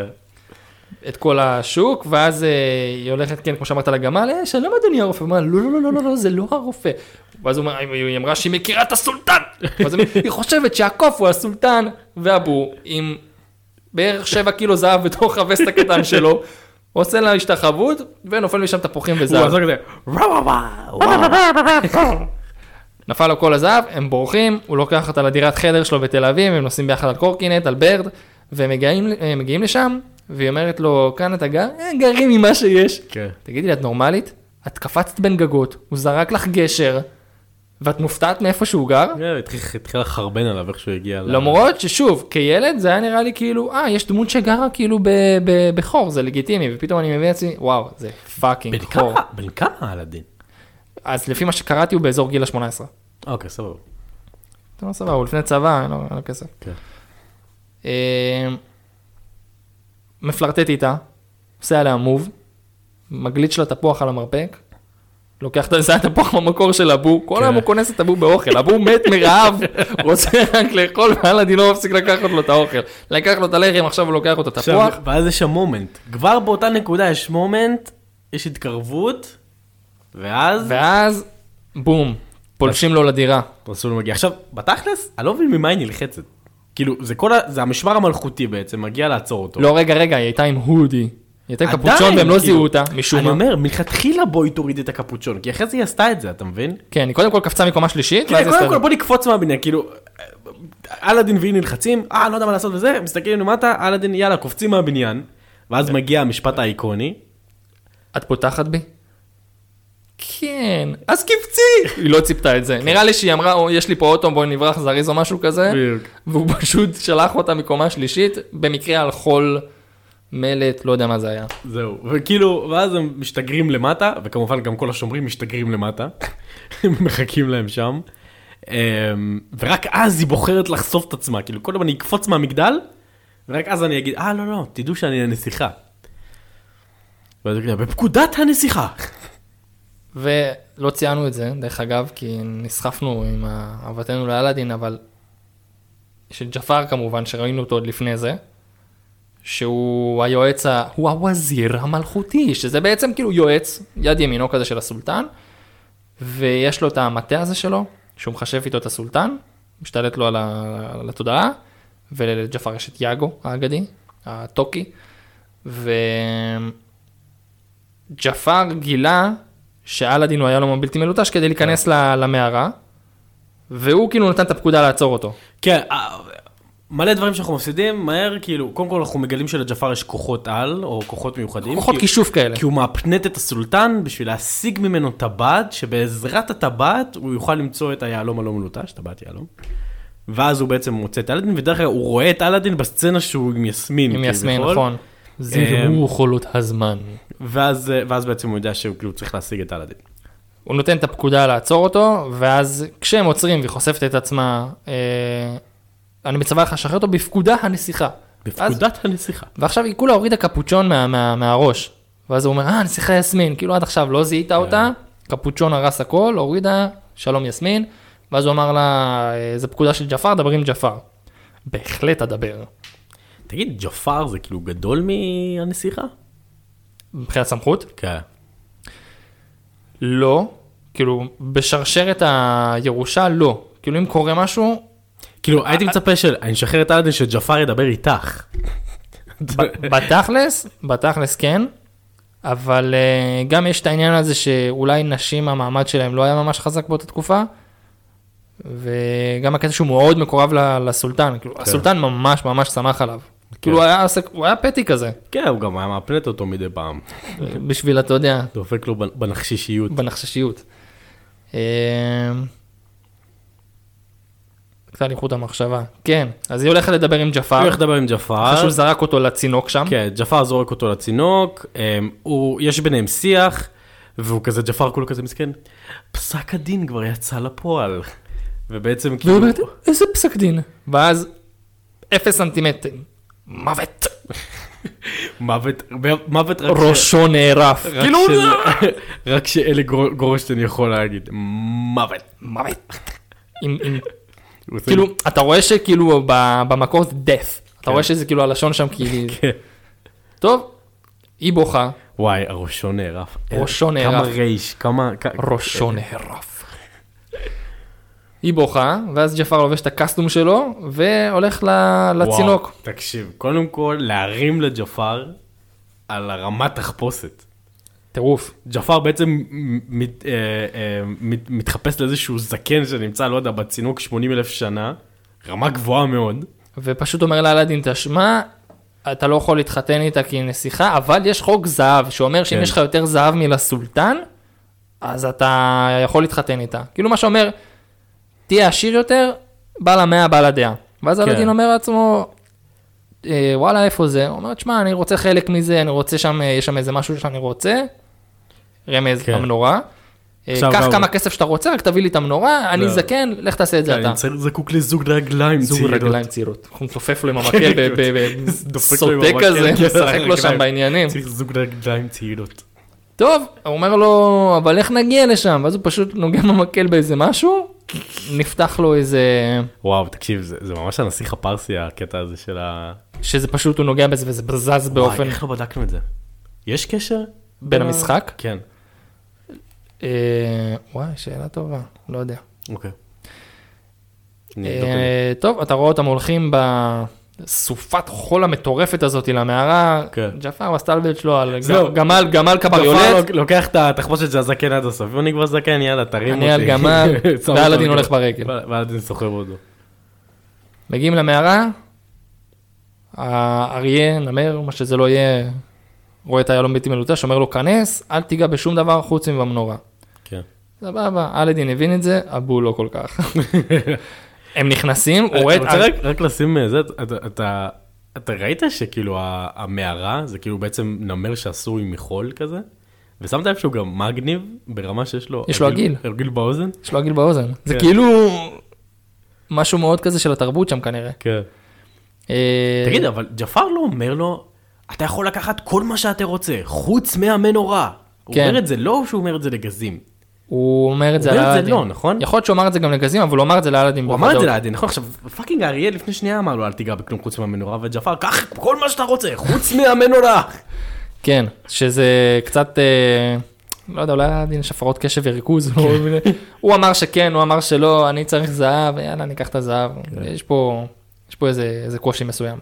את כל השוק, ואז אה, היא הולכת, כן, כמו שאמרת לגמל, אה, שלום אדוני הרופא, הוא אומר, לא, לא, לא, לא, לא, זה לא הרופא. ואז הוא אומר, היא אמרה שהיא מכירה את הסולטן. ואז היא חושבת שהקוף הוא הסולטן, ואבו עם בערך 7 קילו זהב בתוך הווסט הקטן שלו, עושה לה השתחוות, ונופל משם תפוחים הוא וזהב. כזה, "וואו, וואו, וואו." נפל לו כל הזהב, הם בורחים, הוא לוקח אותה לדירת חדר שלו בתל אביב, הם נוסעים ביחד על קורקינט, על ברד, והם מגיעים, הם מגיעים לשם, והיא אומרת לו, כאן אתה גר? "אה, גרים ממה שיש. כן. תגידי לי, את נורמלית? את קפצת בין גגות, הוא זרק לך גשר, ואת מופתעת מאיפה שהוא גר? כן, התחיל- התחיל לחרבן עליו איך שהוא הגיע. למרות ששוב, כילד זה היה נראה לי כאילו, אה, יש דמות שגרה כאילו בחור, זה לגיטימי, ופתאום אני מבין לעצמי, וואו, זה fucking חור. בן כמה אלאדין? אז לפי מה שקראתי הוא באזור גיל ה-18. אוקיי, סבבה. אתה לא סבבה, הוא לפני צבא, אין לו אין לו כסף. מפלרטט איתה, עושה עליה move, מגליץ' לה תפוח על המרפק, לוקח את זה התפוח במקור של אבו, כל כן. היום הוא כונס את אבו באוכל, אבו מת מרעב, רוצה רק לאכול, ואלאדין לא מפסיק לקחת לו את האוכל. לקח לו את הלחם, עכשיו הוא לוקח לו את התפוח. ואז יש שם מומנט. כבר באותה נקודה יש מומנט, יש התקרבות, ואז... ואז, בום, פולשים לו לדירה. מסלול מגיע. עכשיו, בתכלס, אני לא מבין ממה היא נלחצת. כאילו, זה כל ה... זה המשמר המלכותי בעצם, מגיע לעצור אותו. לא, רגע, רגע, היא הייתה עם הודי. היא הייתה עם קפוצ'ון והם לא כאילו, זיהו אותה, משום אני מה. אומר, מלכתחילה בואי תוריד את הקפוצ'ון, כי אחרי זה היא עשתה את זה, אתה מבין? כן, היא קודם כל קפצה מקומה שלישית, כן, קודם כל בוא נקפוץ מהבניין, כאילו, אלאדין והיא נלחצים, אה, אני לא יודע מה לעשות וזה, מסתכלים למטה, אלאדין, יאללה, קופצים מהבניין, ואז מגיע המשפט האיקוני, את פותחת בי? כן, אז קפצי! היא לא ציפתה את זה. נראה לי שהיא אמרה, "או, יש לי פה אוטו, בואי נברח זריז או משהו כזה, בדיוק. והוא פשוט שלח אותה מקומה שלישית, במקרה על חול מלט, לא יודע מה זה היה. זהו, וכאילו, ואז הם משתגרים למטה, וכמובן גם כל השומרים משתגרים למטה, הם מחכים להם שם, אמ, ורק אז היא בוחרת לחשוף את עצמה, כאילו קודם אני אקפוץ מהמגדל, ורק אז אני אגיד, אה, לא, לא, תדעו שאני הנסיכה. ואז היא בפקודת הנסיכה. ולא ציינו את זה, דרך אגב, כי נסחפנו עם אהבתנו לאלאדין, אבל של ג'פר כמובן, שראינו אותו עוד לפני זה, שהוא היועץ, ה... הוא הווזיר המלכותי, שזה בעצם כאילו יועץ, יד ימינו כזה של הסולטן, ויש לו את המטה הזה שלו, שהוא מחשב איתו את הסולטן, משתלט לו על, ה... על התודעה, ולג'פר יש את יאגו האגדי, הטוקי, וג'פר גילה שאלאדין הוא היה לו בלתי מלוטש כדי להיכנס ל- למערה, והוא כאילו נתן את הפקודה לעצור אותו. כן, אה, מלא דברים שאנחנו מפסידים מהר, כאילו, קודם כל אנחנו מגלים שלג'פר יש כוחות על, או כוחות מיוחדים. כוחות כי- כישוף כאלה. כי הוא מאפנט את הסולטן בשביל להשיג ממנו טבעת, שבעזרת הטבעת הוא יוכל למצוא את היהלום הלא מלוטש, טבעת יהלום. ואז הוא בעצם מוצא את אלאדין, ודרך אגב הוא רואה את אלאדין בסצנה שהוא עם יסמין. עם יסמין. נכון. זיהו חולות הזמן. ואז, אה, ואז בעצם הוא יודע שהוא כאילו צריך להשיג את אלאדין. הוא נותן את הפקודה לעצור אותו, ואז כשהם עוצרים והיא חושפת את עצמה, אה, אני מצווה לך לשחרר אותו בפקודה הנסיכה. אז- בפקודת הנסיכה. ועכשיו היא כולה הורידה קפוצ'ון מה, מה, מהראש. ואז הוא אומר, אה, נסיכה יסמין, כאילו עד עכשיו לא זיהית אותה, קפוצ'ון הרס הכל, הורידה, שלום יסמין. ואז הוא אמר לה, "אה, זה פקודה של ג'פר, דברי עם ג'פר. בהחלט אדבר. תגיד, ג'פר זה כאילו גדול מהנסיכה? מבחינת סמכות? כן. לא. כאילו, בשרשרת הירושה, לא. כאילו, אם קורה משהו, כאילו, הייתי מצפה של, אני אשחרר את אלאדין שג'פר ידבר איתך. בתכלס, בתכלס כן, אבל אה, גם יש את העניין הזה שאולי נשים המעמד שלהם לא היה ממש חזק באותה תקופה, וגם הקטע שהוא מאוד מקורב לסולטן, כאילו הסולטן ממש ממש שמח עליו. כאילו הוא היה עסק- הוא היה פטי כזה, כן, הוא גם היה מהפנט אותו מדי פעם. בשביל, אתה יודע, דופק לו בנחשישיות. בנחששיות. אה, קצת חוט המחשבה. כן, אז היא הולכת לדבר עם ג'פר, הולך לדבר עם אחרי ג'פר. שהוא זרק אותו לצינוק שם. כן, ג'פר זורק אותו לצינוק, אמ, הוא, יש ביניהם שיח, והוא כזה, ג'פר כולו כזה מסכן, פסק הדין כבר יצא לפועל. ובעצם כאילו, איזה פסק דין? ואז אפס סנטימטרים, מוות, מוות, מוות רק ש- ראשו נערף. רק כאילו, של- רק שאלי גור- גורנשטיין יכול להגיד, מוות. מוות. עם- עם- כאילו, אתה רואה שכאילו במקור זה death. אתה כן. רואה שזה כאילו הלשון שם כאילו. טוב, היא בוכה, וואי, ראשו נערף. ראשו נערף. כמה רייש, כמה... ראשו נערף. היא בוכה, ואז ג'פר לובש את ה costume שלו, והולך ל- לצינוק. וואו, תקשיב, קודם כל, להרים לג'פר על הרמת תחפושת. טירוף. ג'פר בעצם מת, אה, אה, מת, מתחפש לאיזשהו זקן שנמצא, לא יודע, בצינוק 80 אלף שנה, רמה גבוהה מאוד. ופשוט אומר לאלאדין, תשמע, אתה לא יכול להתחתן איתה כי היא נסיכה, אבל יש חוק זהב שאומר שאם כן. יש לך יותר זהב מלסולטן, אז אתה יכול להתחתן איתה. כאילו מה שאומר, תהיה עשיר יותר, בעל המאה, בעל הדעה. ואז כן. אלאדין אומר לעצמו, "אה, וואלה, איפה זה? הוא אומר, תשמע, אני רוצה חלק מזה, אני רוצה שם, אה, יש שם איזה משהו שאני רוצה, רמז, כן. המנורה. אה, קח כמה כסף שאתה רוצה, רק תביא לי את המנורה, אני לא. זקן, לך תעשה את זה אתה. אני צריך- זקוק לזוג רגליים זוג צעירות. רגליים צעירות. הוא מצופף לו עם המקל, סוטה כזה, כן, משחק לו שם. בעניינים. צריך זוג רגליים צעירות. טוב, הוא אומר לו, אבל איך נגיע לשם? ואז הוא פשוט נוגע במקל באיזה משהו, נפתח לו איזה... וואו, תקשיב, זה זה ממש הנסיך הפרסי, הקטע הזה של ה... שזה פשוט הוא נוגע בזה וזה זז באופן... וואי, איך לא בדקנו את זה? יש קשר? בין ה- המשחק? כן, אה, וואי, שאלה טובה, לא יודע. אוקיי. אה, טוב, אתה רואה אותם הולכים בסופת חול המטורפת הזאת למערה, כן. ג'פר מסתלבט שלו על זהו. גמל, גמל גפר קבריולט, לוק- לוקח את התחפושת של הזקן עד הסוף, ואני כבר זקן, יאללה, תרים אותי. אני על גמל, ואלאדין הולך ברגל. ואלאדין סוחב אותו. מגיעים למערה, האריה, נמר, מה שזה לא יהיה, רואה את היהלום בלתי מלוטש, אומר לו, כנס, אל תיגע בשום דבר חוץ מבמנורה. כן. סבבה, אלאדין הבין את זה, אבו לא כל כך. הם נכנסים, הוא רואה אני את... רוצה רק- לשים אה, זה, אתה- אתה- ראית שכאילו המערה זה כאילו בעצם נמר שעשוי מחול כזה? ושמת לב שהוא גם מגניב ברמה שיש לו... יש לו עגיל. עגיל באוזן? יש לו עגיל באוזן. זה כן. כאילו משהו מאוד כזה של התרבות שם כנראה. כן. אה, תגיד, אבל ג'פר לא אומר לו, אתה יכול לקחת כל מה שאתה רוצה, חוץ מהמנורה. הוא כן. אומר את זה לא שהוא אומר את זה לגזים. הוא אומר את זה הוא אומר את זה לאלאדין. לא, נכון? יכול להיות שהוא אמר את זה גם לגזים, אבל הוא אמר את זה לאלאדין. הוא אמר את זה. לאלאדין, נכון? עכשיו, fucking האריה לפני שנייה אמר לו, אל תיגע בכלום חוץ מהמנורה, וג'פר, קח כל מה שאתה רוצה, חוץ מהמנורה. כן, שזה קצת, אה, לא יודע, אולי לאלאדין יש הפרעות קשב וריכוז. מבין. הוא אמר שכן, הוא אמר שלא, אני צריך זהב, יאללה, אני אקח את הזהב. כן. יש פה, איזה, קושי מסוים.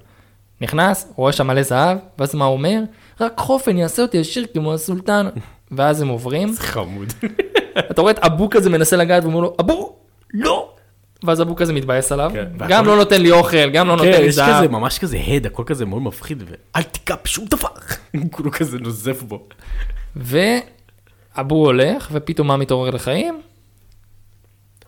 נכנס, רואה שם מלא זהב, ואז מה הוא אומר? רק חופן יעשה אותי עשיר כמו הסולטן. ואז הם עוברים, חמוד. אתה רואה את אבו כזה מנסה לגעת, ואומר לו, אבו, לא. ואז אבו כזה מתבאס עליו, כן, גם לא נותן לי אוכל, גם לא נותן כן, לי יש זהב. כזה, ממש כזה הד, הכל כזה מאוד מפחיד, ואל תיגע בשום דבר. כולו כזה נוזף בו. ואבו הולך, ופתאום מה מתעורר לחיים?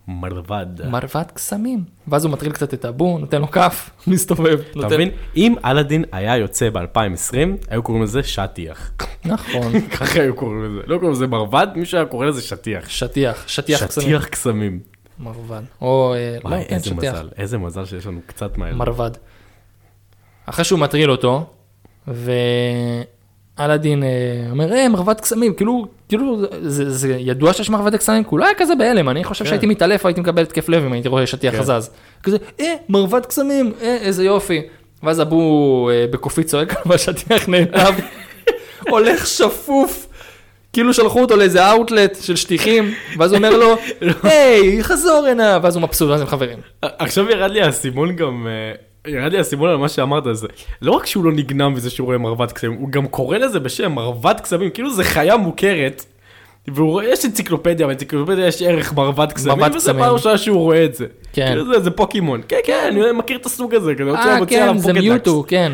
מרבד. מרבד קסמים. ואז הוא מטריל קצת את אבו, נותן לו כף, מסתובב. אתה נותן- מבין? אם אלאדין היה יוצא ב-2020, היו קוראים לזה שטיח. נכון, ככה היו קוראים לזה. לא קוראים לזה מרבד, מישהו היה קורא לזה שטיח. שטיח, שטיח קסמים. שטיח קסמים. מרבד. או, אה, לא, כן, איזה שטיח. מזל, איזה מזל שיש לנו קצת מהאלה. מרבד. אחרי שהוא מטריל אותו, ואלאדין אה, אומר, אה, מרבד קסמים, כאילו, כאילו, זה, זה ידוע שיש מרבד קסמים, כולו היה כזה בהלם, אני חושב כן. שהייתי מתעלף, הייתי מקבל התקף לב אם הייתי רואה שטיח כן. זז. כזה, אה, מרבד קסמים, אה, איזה יופי. ואז אבו אה, בקופית צועק והשטיח נעלב, הולך שפוף. כאילו שלחו אותו לאיזה אאוטלט של שטיחים, ואז הוא אומר לו, היי, חזור הנה, ואז הוא מבסוט, ואז הם חברים. עכשיו ירד לי האסימון גם, אה, ירד לי האסימון על מה שאמרת זה, לא רק שהוא לא נגנב מזה שהוא רואה מרבד קסמים, הוא גם קורא לזה בשם מרבד קסמים, כאילו זה חיה מוכרת. והוא רואה, יש אנציקלופדיה, באנציקלופדיה יש ערך מרבד קסמים, מרבד וזה קסמים. פעם ראשונה שהוא רואה את זה. כן. כאילו זה, זה פוקימון. כן, כן, אני מכיר את הסוג הזה, כזה, אה, מוציא כן, עליו זה. מיוטו, כן.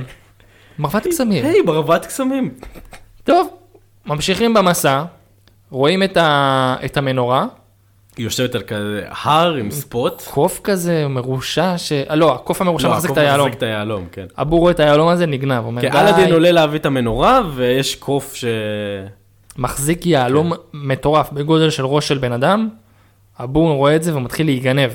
מרבד קסמים. היי, מרבד קסמים. טוב, ממשיכים במסע, רואים את, ה... את המנורה, היא יושבת על כזה הר עם ספוט. קוף כזה מרושע, ש... אה, לא, הקוף המרושע לא, מחזיק את היהלום. מחזיק את היהלום, כן. אבו רואה את היהלום הזה, נגנב. אומר, כן, די, אלאדין עולה להביא את המנורה, ויש קוף ש... מחזיק יהלום כן. מטורף בגודל של ראש של בן אדם, אבו רואה את זה ומתחיל להיגנב.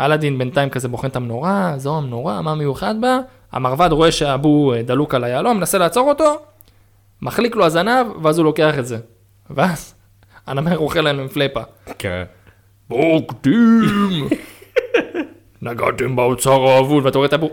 אלאדין בינתיים כזה בוחן את המנורה, זו המנורה, מה מיוחד בה? המרבד רואה שאבו אה, דלוק על היהלום, מנסה לעצור אותו, מחליק לו הזנב, ואז הוא לוקח את זה. ואז הנמר אוכל להם עם פלאפה. כן. בוגדים! נגעתם באוצר האבוד, ואתה רואה את אבו,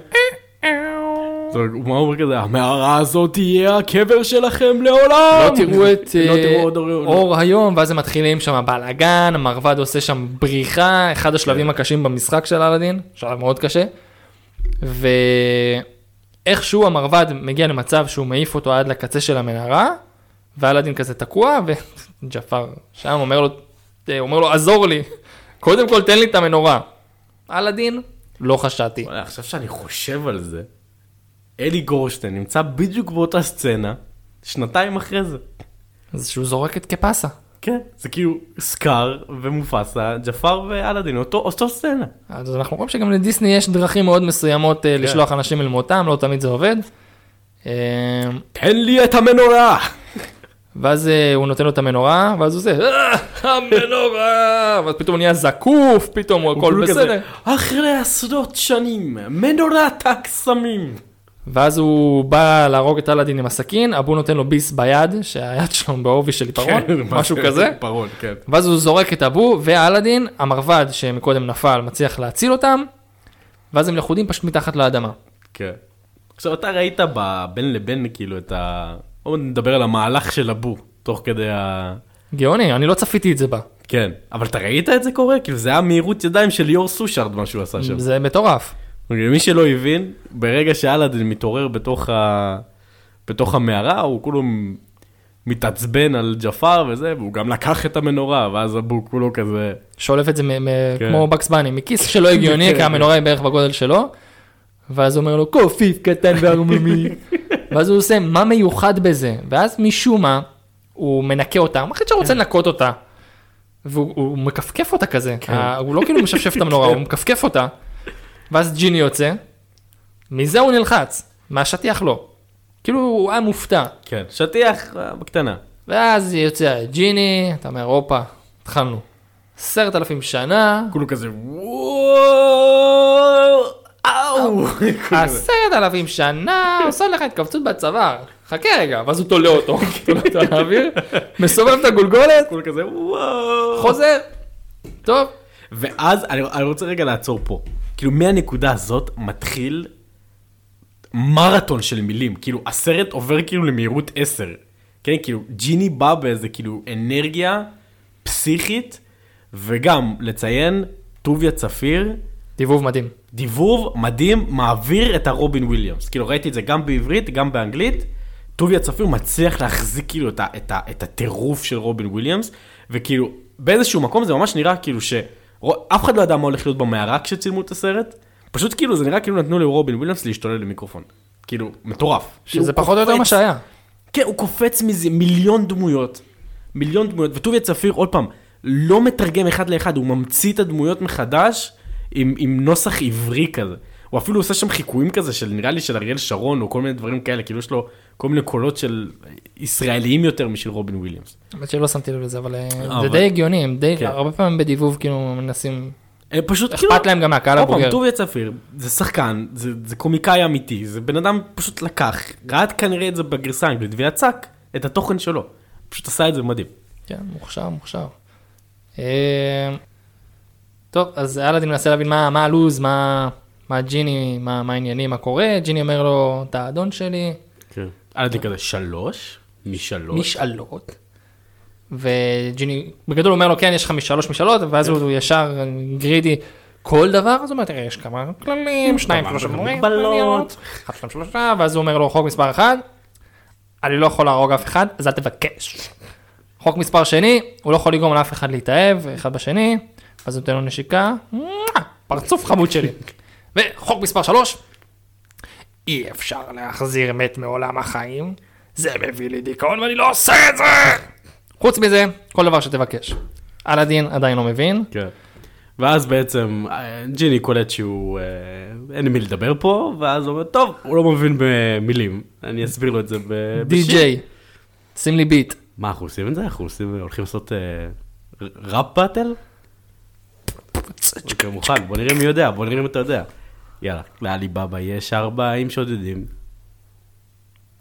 זה- מה הוא אומר כזה? המערה הזאת תהיה הקבר שלכם לעולם! לא תראו את לא אה, תראו עוד אור- אור היום, ואז הם מתחילים שם בלאגן, המרבד עושה שם בריחה, אחד השלבים הקשים במשחק של אלאדין, שלב מאוד קשה. ואיכשהו המרבד מגיע למצב שהוא מעיף אותו עד לקצה של המנהרה, ואלאדין כזה תקוע, וג'פר שם אומר לו, אה, אומר לו, עזור לי, קודם כל תן לי את המנורה. אלאדין, לא חשדתי. וואלה, עכשיו שאני חושב על זה, אלי גורשטיין נמצא בדיוק באותה סצנה, שנתיים אחרי זה. אז שהוא זורק את קפסה. כן, זה כאילו סקאר ומופסה, ג'פר ואלאדין, אותו, אותו סצנה. אז אנחנו רואים שגם לדיסני יש דרכים מאוד מסוימות אה, לשלוח אנשים אל מותם, לא תמיד זה עובד. אה, תן לי את המנורה! ואז אה, הוא נותן לו את המנורה, ואז הוא עושה, "אה, המנורה, ואז פתאום הוא נהיה זקוף, פתאום הוא הכל כאילו בסדר. אחרי עשרות שנים, מנורת הקסמים. ואז הוא בא להרוג את אלאדין עם הסכין, אבו נותן לו ביס ביד, שהיד שלו בעובי של עיפרון, כן, משהו כזה. עיפרון, כן. ואז הוא זורק את אבו ואלאדין, המרבד שמקודם נפל, מצליח להציל אותם, ואז הם לכודים פשוט מתחת לאדמה. כן. עכשיו אתה ראית בין לבין כאילו את ה... בואו נדבר על המהלך של אבו, תוך כדי ה... גאוני, אני לא צפיתי את זה בה. כן. אבל אתה ראית את זה קורה? כאילו זה היה מהירות ידיים של ליאור סושארד מה שהוא עשה שם. זה מטורף. אוקיי, מי שלא הבין, ברגע שאלאדין מתעורר בתוך, ה... בתוך המערה, הוא כולו מתעצבן על ג'פר וזה, והוא גם לקח את המנורה, ואז אבו כולו כזה... שולף את זה מ- מ- כן. כמו בקס בני, מכיס שלא הגיוני, כן. כי המנורה היא בערך בגודל שלו. ואז הוא אומר לו, קופיף קטן וערמומי. ואז הוא עושה, מה מיוחד בזה? ואז משום מה, הוא מנקה אותה, הוא מחליט שרוצה לנקות אותה. והוא הוא מכפכף אותה כזה, ה- הוא לא כאילו משפשף את המנורה, הוא מכפכף אותה. ואז ג'יני יוצא, מזה הוא נלחץ, מהשטיח לא. כאילו הוא היה מופתע. כן, שטיח אה, בקטנה. ואז יוצא ג'יני, אתה אומר, הופה, התחלנו. עשרת אלפים שנה, כולו כזה וואו, אאו. עשרת אלפים שנה, עושה לך התכווצות בצוואר. חכה רגע, ואז הוא תולה אותו, תולה אותו על האוויר, מסובב את הגולגולת, כולו כזה וואו. חוזר. טוב, ואז אני, אני רוצה רגע לעצור פה. כאילו מהנקודה הזאת מתחיל מרתון של מילים. כאילו הסרט עובר כאילו למהירות 10. כן, כאילו ג'יני בא באיזה כאילו אנרגיה פסיכית, וגם לציין, טוביה צפיר, דיבוב מדהים. דיבוב מדהים, מעביר את הרובין וויליאמס. כאילו ראיתי את זה גם בעברית, גם באנגלית. טוביה צפיר מצליח להחזיק כאילו את, ה, את, ה, את הטירוף של רובין וויליאמס, וכאילו באיזשהו מקום זה ממש נראה כאילו שאף אחד לא ידע מה הולך להיות במערה כשצילמו את הסרט. פשוט כאילו זה נראה כאילו נתנו לרובין וויליאמס להשתולל למיקרופון. כאילו, מטורף. שזה פחות או יותר מה שהיה. כן, הוא קופץ מזה מיליון דמויות. מיליון דמויות. וטוביה צפיר, עוד פעם, לא מתרגם אחד לאחד, הוא ממציא את הדמויות מחדש עם, עם נוסח עברי כזה. הוא אפילו עושה שם חיקויים כזה של נראה לי של אריאל שרון או כל מיני דברים כאלה, כאילו יש לו כל מיני קולות של ישראליים יותר משל רובין וויליאמס. האמת שלא שמתי לב לזה, אבל אה, זה אבל- די הגיוני, הם די, כן. הרבה פעמים בדיבוב כאילו מנסים, אה, פשוט כאילו... אכפת להם גם מהקהל עוד פעם, הבוגר. טוביה צפיר, זה שחקן, זה, זה קומיקאי אמיתי, זה בן אדם פשוט לקח, ראה כנראה את זה בגרסה האנגלית ויצק את התוכן שלו. פשוט עשה את זה מדהים. כן, מוכשר, מוכשר. אה, טוב, אז אלאדין מנסה להבין מה הלו"ז, מה, מה ג'יני, מה, מה העניינים, מה קורה, ג'יני אומר לו, אתה האדון שלי, כן. היה לי כזה שלוש, משלוש. משאלות. וג'יני, בגדול אומר לו, כן, יש לך משלוש משאלות, ואז הוא ישר גרידי, כל דבר, אז הוא אומר, תראה, יש כמה כללים, שניים, שלושה מגבלות. אחד, שניים, שלושה, ואז הוא אומר לו, חוק מספר אחד, אני לא יכול להרוג אף אחד, אז אל תבקש. חוק מספר שני, הוא לא יכול לגרום לאף אחד להתאהב, אחד בשני, אז הוא נותן לו נשיקה, פרצוף חמוד שלי. וחוק מספר שלוש, אי אפשר להחזיר מת מעולם החיים, זה מביא לי דיכאון ואני לא עושה את זה! חוץ מזה, כל דבר שתבקש. אלאדין עדיין לא מבין, כן. ואז בעצם אה, ג'יני קולט שהוא, אה, אין עם מי לדבר פה, ואז הוא אומר, טוב, הוא לא מבין במילים, אני אסביר לו את זה ב- בשיר. די.ג'יי, שים לי ביט. מה, אנחנו עושים את זה? אנחנו עושים, הולכים לעשות אה, ראפ באטל? אוקיי, מוכן, בוא נראה מי יודע, בוא נראה אם אתה יודע. יאללה, לאלי בבא יש 40 שודדים.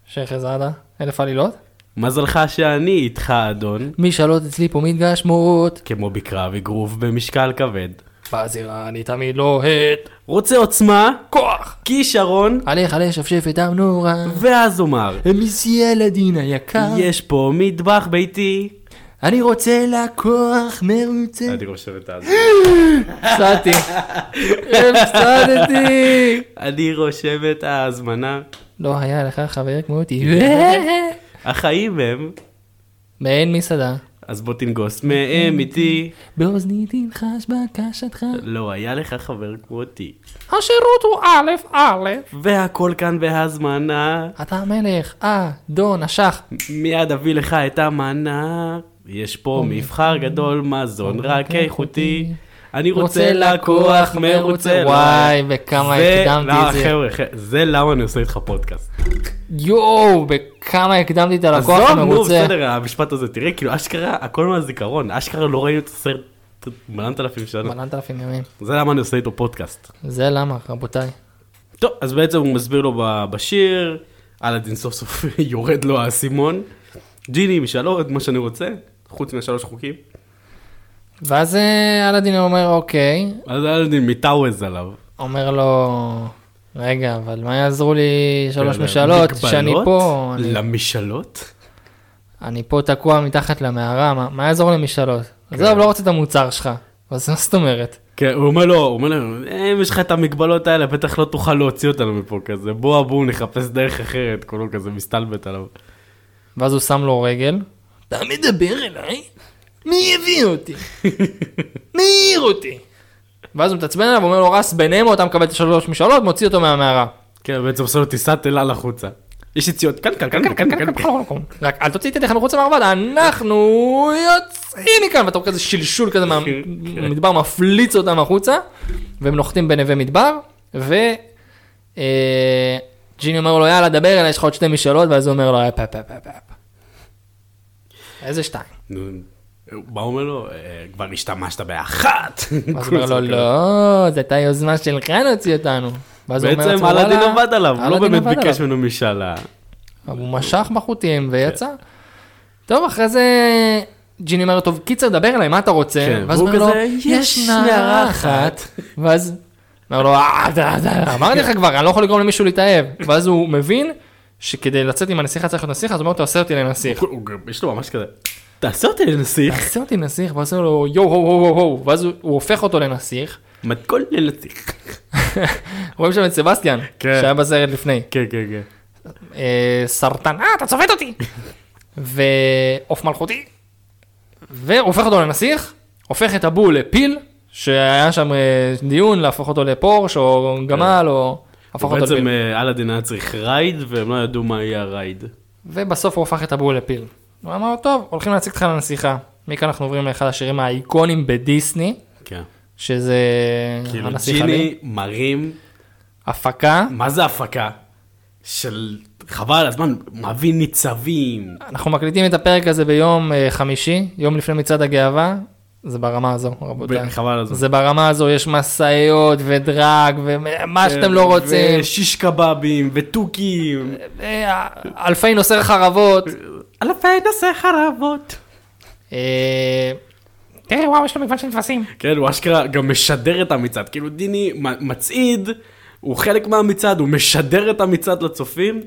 שייח' זאדה, אלף עלילות. מזלך שאני איתך אדון, משאלות אצלי פה מתגשמות, כמו בקרב אגרוף במשקל כבד. בזירה אני תמיד לוהט, רוצה עוצמה, כוח, כישרון, עליך לשפשף את המנורה. ואז אומר, מיסי אלאדין היקר, יש פה מטבח ביתי. אני רוצה לקוח מרוצה. אני רושם את זה. הפסדתי, הפסדתי. אני רושם את ההזמנה. לא היה לך חבר כמותי. החיים הם, מעין מסעדה, אז בוא תנגוס מהם איתי. באוזני תנחש בקשתך. לא היה לך חבר כמותי. השירות הוא א' א'. והכל כאן בהזמנה. אתה המלך, אה, דון, אשך. מיד אביא לך את המנה. יש פה מבחר גדול, מזון רק איכותי. אני רוצה לקוח מרוצה. וואי, וכמה הקדמתי לא, את זה. חבר'ה, זה למה אני עושה איתך פודקאסט. יואו, בכמה הקדמתי את הלקוח עזוב, נו, המרוצה. בסדר, המשפט הזה, תראה, כאילו, אשכרה, הכל מהזיכרון, אשכרה לא ראינו את הסרט מלנת אלפים שנה. מלנת אלפים ימים. זה למה אני עושה איתו פודקאסט. זה למה, רבותיי. טוב, אז בעצם הוא מסביר לו בשיר, אלאדין סוף סוף יורד לו האסימון. ג'יני משאלו את מה שאני רוצה, חוץ מהשלוש חוקים. ואז אה, אלאדין אומר, אוקיי, אז אלאדין מתאווז עליו. אומר לו, רגע, אבל מה יעזרו לי שלוש כן, משאלות, שאני פה, אני- למשאלות? אני פה תקוע מתחת למערה, מה- מה יעזור למשאלות? כן. עזוב, לא רוצה את המוצר שלך. אז מה זאת אומרת? כן, הוא אומר לו, הוא אומר לו, "אה, אם יש לך את המגבלות האלה, בטח לא תוכל להוציא אותנו מפה כזה. בוא, בואו נחפש דרך אחרת, כולו כזה מסתלבט עליו. ואז הוא שם לו רגל. אתה מדבר אליי? מי הביא אותי? מי העיר אותי? ואז הוא מתעצבן עליו ואומר לו, רס בנמו, אתה מקבל את השלוש משאלות, מוציא אותו מהמערה. כן, בעצם עושה לו טיסת אל על החוצה. יש יציאות, כאן, כאן, כאן, כאן, כאן, כאן. רק אל תוציא את ידיך מחוץ למרבד, אנחנו יוצאים מכאן, ואתה רואה כזה שלשול כזה מהמדבר, מפליץ אותם החוצה, והם נוחתים בנווה מדבר, ו... אה, ג'יני אומר לו, יאללה, דבר אליי, יש לך עוד שתי משאלות, ואז הוא אומר לו, אפ, אפ, אפ, אפ, אפ. איזה שתיים? נו, מה הוא אומר לו? "אה, כבר השתמשת באחת. ואז הוא אומר לו, לא, זו הייתה יוזמה שלך להוציא אותנו. ואז הוא אומר בעצם אלאדין "וואלה, עבד עליו, הוא לא באמת ביקש עליו." ממנו משאלה. הוא משך בחוטים ויצא. טוב, אחרי זה ג'יני אומר, טוב, קיצר, דבר אליי, מה אתה רוצה? כן, ואז הוא אומר לו, יש "יש נערה אחת. ואז אומר לו, "אה, אמרתי לך כבר, אני לא יכול לגרום למישהו להתאהב. ואז הוא מבין שכדי לצאת עם הנסיכה צריך להיות נסיך, אז הוא אומר, תעשה אותי לנסיך. יש לו ממש כזה, תעשה אותי לנסיך, תעשה אותי נסיך, ואז הוא לו, יואו, הו, הו, הו, הו, ואז הוא- הופך אותו לנסיך. מתכון לנסיך. רואים שם את סבסטיאן, כן. שהיה בסרט לפני. כן, כן, כן. אה, סרטן, אה, אתה צובט אותי. ועוף מלכותי. והוא הופך אותו לנסיך, הופך את הבול לפיל, שהיה שם אה, דיון להפוך אותו לפורש או גמל או הפך אותו בעצם לפיל. אה, אלאדין היה צריך רייד, והם לא ידעו מה יהיה הרייד. ובסוף הוא הפך את הבול לפיל. הוא אמר, טוב, הולכים להציג אותך לנסיכה. מכאן אנחנו עוברים לאחד השירים האיקונים בדיסני, כן. שזה כאילו הנסיך עלי. ג'יני מרים, הפקה, מה זה הפקה? של חבל על הזמן, מביא ניצבים. אנחנו מקליטים את הפרק הזה ביום אה, חמישי, יום לפני מצעד הגאווה, זה ברמה הזו, רבותיי. חבל על הזמן. זה ברמה הזו, יש משאיות ודרג ומה שאתם לא רוצים, ושיש קבבים ותוכים. אה, אלפי נוסעי חרבות. אלפי נושא חרבות. אה, תראה, וואו, יש לו מגוון של כבשים. כן, הוא אשכרה גם משדר את המצעד. כאילו דיני מצעיד, הוא חלק מהמצעד, הוא משדר את המצעד לצופים.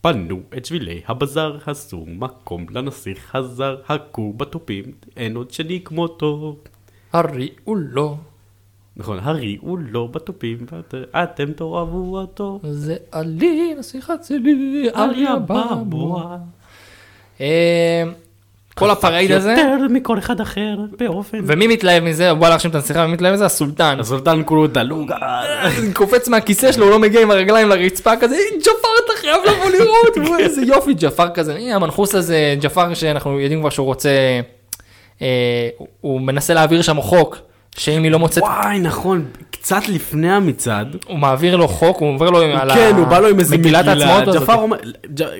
פנו את שבילי הבזאר, עשו מקום לנסיך הזר, הכו בתופים, אין עוד שני כמותו. הריעו לו. נכון, הארי הוא לא בתופים, ואתם תאהבו אותו. זה עלי, נסיכת צלי, עלי הבבוע. כל הפרייד הזה, יותר מכל אחד אחר, באופן... ומי מתלהב מזה, בא להרשים את הנסיכה, ומי מתלהב מזה? הסולטן. הסולטן כולו דלוג. קופץ מהכיסא שלו, הוא לא מגיע עם הרגליים לרצפה כזה, "אה, ג'פר אתה חייב לבוא לראות, וואי, איזה יופי, ג'פר כזה, הנה המנחוס הזה, ג'פר שאנחנו יודעים כבר שהוא רוצה, אה, הוא מנסה להעביר שם חוק, שאם היא לא מוצאת, וואי, נכון, קצת לפני המצעד. הוא מעביר לו חוק, הוא עובר לו על כן, הוא בא לו עם איזה מגילת. העצמאות הזאת. ג'פר אומר,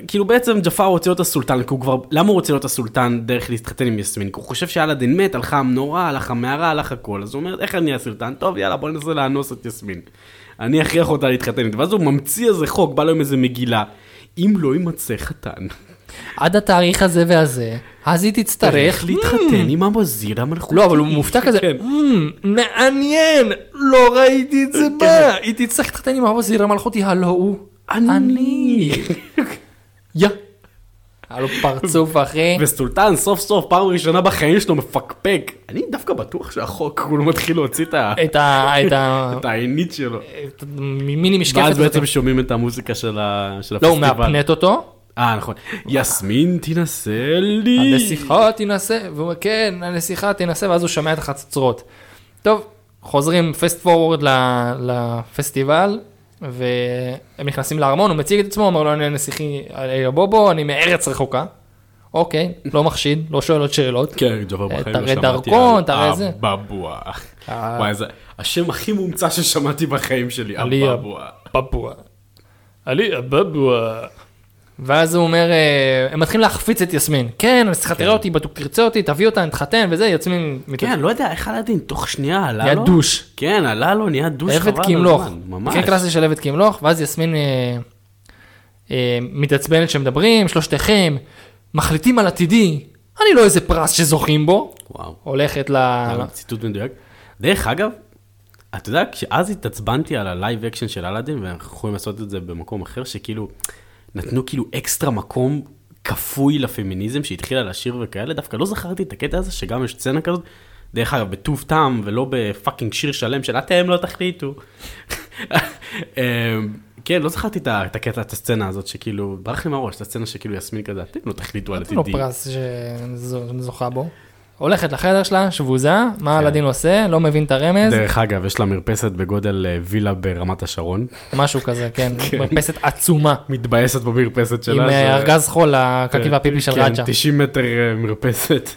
כאילו בעצם ג'פר רוצה להיות הסולטן, כי הוא כבר, למה הוא רוצה להיות הסולטן דרך להתחתן עם יסמין? כי הוא חושב שאלאדין מת, הלכה המנורה, הלך המערה, הלך הכל, אז הוא אומר, איך אני הסולטן? טוב, יאללה, בוא ננסה לאנוס את יסמין. אני אכריח אותה להתחתן איתי, ואז הוא ממציא איזה חוק, בא לו עם איזה מגילה. אם לא יימצא חתן, עד התאריך הזה והזה, אז היא תצטרך, להתחתן עם המזיר המלכותי. לא, אבל הוא מופתע כזה, כן. "מ, מעניין, לא ראיתי את זה בא, היא תצטרך להתחתן עם הווזיר המלכותי, הלא הוא אני. יא. היה לו פרצוף אחי. וסולטן סוף סוף פעם ראשונה בחיים שלו מפקפק. אני דווקא בטוח שהחוק הוא לא מתחיל להוציא את ה- את ה... את ה... את העינית שלו. מיני משקפת. ואז. בעצם שומעים את המוזיקה של ה- של לא, הוא הפסטיבל. מאפנט אותו, אה נכון. יסמין תנסה לי. הנסיכה תנסה, והוא אומר כן, הנסיכה תנסה, ואז הוא שומע את החצוצרות. טוב, חוזרים פסט פורוורד לפסטיבל, והם נכנסים לארמון, הוא מציג את עצמו, אומר לו אני הנסיכי אלי בובו, אני מארץ רחוקה. אוקיי, לא מחשיד, לא שואל עוד שאלות. כן, ג'ובר בחיים לא תראה שמעתי דרכון, על תראה זה. אבבוע. אה, וואי, זה השם הכי מומצא ששמעתי בחיים שלי, אבבוע. בבוע. עלי הבבוע. ואז הוא אומר, אה, הם מתחילים להחפיץ את יסמין. כן, הנסיכה תראה אותי, בטוח תרצה אותי, תביא אותה, נתחתן וזה, יסמין כן, לא יודע איך אלאדין תוך שנייה עלה נהיה לו. דוש. כן, עלה לו, נהיה דוש חבל עבד. הזמן, ממש. מקרה קלאסי של עבד כמלוך, ואז יסמין אה, אה, מתעצבנת שמדברים, שלושתכם, מחליטים על עתידי, אני לא איזה פרס שזוכים בו, וואו. הולכת ל... ציטוט מדויק. דרך אגב, אתה יודע, כשאז התעצבנתי על ה live action של אלאדין, ואנחנו יכולים לעשות את זה במקום אחר, שכאילו, נתנו כאילו אקסטרה מקום כפוי לפמיניזם שהתחילה לשיר וכאלה, דווקא לא זכרתי את הקטע הזה, שגם יש סצנה כזאת, דרך אגב, בטוב טעם, ולא ב fucking שיר שלם של אתם לא תחליטו. אמ, כן, לא זכרתי את הקטע, את הסצנה הזאת, שכאילו, ברח לי מהראש, את הסצנה שכאילו יסמין כזה, אתם לא תחליטו על נתנו לו עתידי. פרס שזוכה בו. הולכת לחדר שלה, שבוזה, מה אלאדין עושה, לא מבין את הרמז, דרך אגב, יש לה מרפסת בגודל אה, וילה ברמת השרון. משהו כזה, כן, מרפסת עצומה, מתבאסת במרפסת שלה. עם זה- אה, ארגז חול לקקי והפיפי של כן, רג'ה, 90 מטר אה, מרפסת.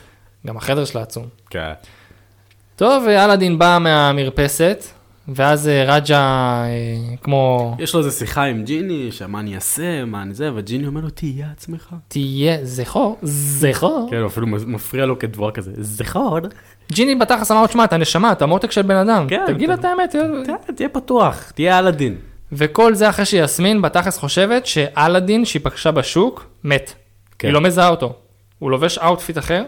גם החדר שלה עצום. כן. טוב, אלאדין בא מהמרפסת, ואז אה, רג'ה, אה, כמו, יש לו איזה שיחה עם ג'יני, שמה אני אעשה, מה אני זה, וג'יני אומר לו, תהיה עצמך. תהיה זכור, זכור. כן, אפילו מפריע לו כדבורה כזה, זכור. ג'יני בתכלס אמר לו, תשמע, אתה נשמה, אתה מותק של בן אדם, כן, תגיד לו את האמת. ת- תהיה פתוח, תהיה אלאדין. וכל זה אחרי שיסמין בתכלס חושבת שאלאדין שהיא פגשה בשוק, מת. כן. היא לא מזהה אותו. הוא לובש outfit אחר,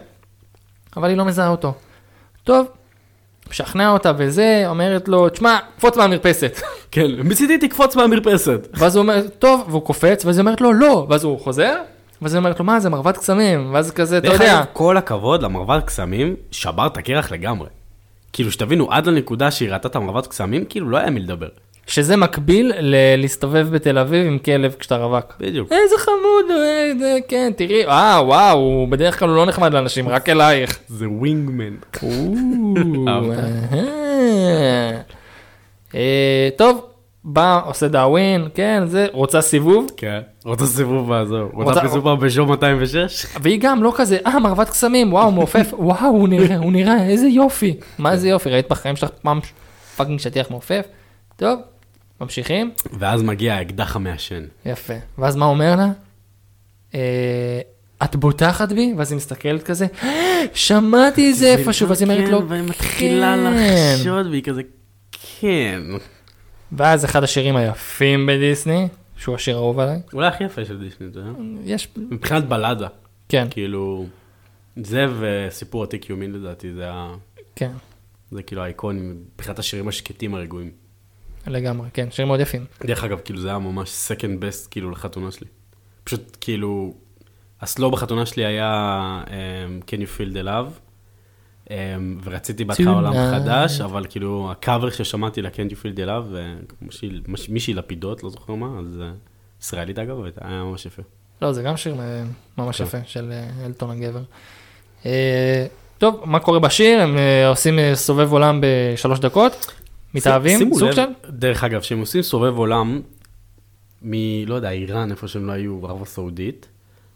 אבל היא לא מזהה אותו. טוב, משכנע אותה וזה, אומרת לו, תשמע, קפוץ מהמרפסת. כן, מצידי תקפוץ מהמרפסת. ואז הוא אומר, טוב, והוא קופץ, ואז היא אומרת לו, לא, ואז הוא חוזר, ואז היא אומרת לו, מה זה מרבד קסמים, ואז כזה, אתה יודע, כל הכבוד למרבד קסמים, שבר את הקרח לגמרי. כאילו, שתבינו, עד לנקודה שהיא ראתה את המרבד קסמים, כאילו לא היה מי לדבר. שזה מקביל ל- להסתובב בתל אביב עם כלב כשאתה רווק. בדיוק. איזה חמוד, איזה, כן, תראי, אה, וואו, הוא בדרך כלל הוא לא נחמד לאנשים, רק אלייך. זה ווינגמן. אהה. אה, טוב, בא, עושה דאווין, כן, זה, רוצה סיבוב, כן. רוצה סיבוב באזור. רוצה- רוצה סיבוב בפז'ו 206? והיא גם לא כזה, אה, מרבד קסמים, וואו, מעופף, וואו, הוא נראה, הוא נראה, איזה יופי. מה איזה יופי, ראית בחיים שלך פעם fucking שטיח מעופף? טוב, ממשיכים, ואז מגיע האקדח המעשן. יפה. ואז מה אומר לה? אה, את בוטחת בי? ואז היא מסתכלת כזה, שמעתי את זה איפשהו, ואז היא אומרת לו, כן, והיא מתחילה כן. לחשוד, והיא כזה, כן. ואז אחד השירים היפים בדיסני, שהוא השיר האהוב עליי, אולי הכי יפה של דיסני, אתה יודע? יש, מבחינת בלאדה. כן, כאילו, זה וסיפור עתיק יומין לדעתי, זה ה... כן, זה כאילו האיקוני, מבחינת השירים השקטים הרגועים. לגמרי, כן, שירים מאוד יפים. דרך אגב, כאילו זה היה ממש second best כאילו לחתונה שלי. פשוט כאילו, הסלו בחתונה שלי היה um, Can you feel the love, אמ, ורציתי בהתחלה עולם. חדש, אבל כאילו, הקאבר ששמעתי ל-Can't you feel the love, אה, מישהי- מש- מישהי לפידות, לא זוכר מה, אז אה, ישראלית אגב, היה ממש יפה. לא, זה גם שיר אה, ממש כן. יפה של אלטון הגבר. טוב, מה קורה בשיר? הם עושים סובב עולם בשלוש דקות? מתאהבים? סוג של? דרך אגב, שהם עושים סובב עולם מ... לא יודע, איראן, איפה שהם לא היו, ערב הסעודית,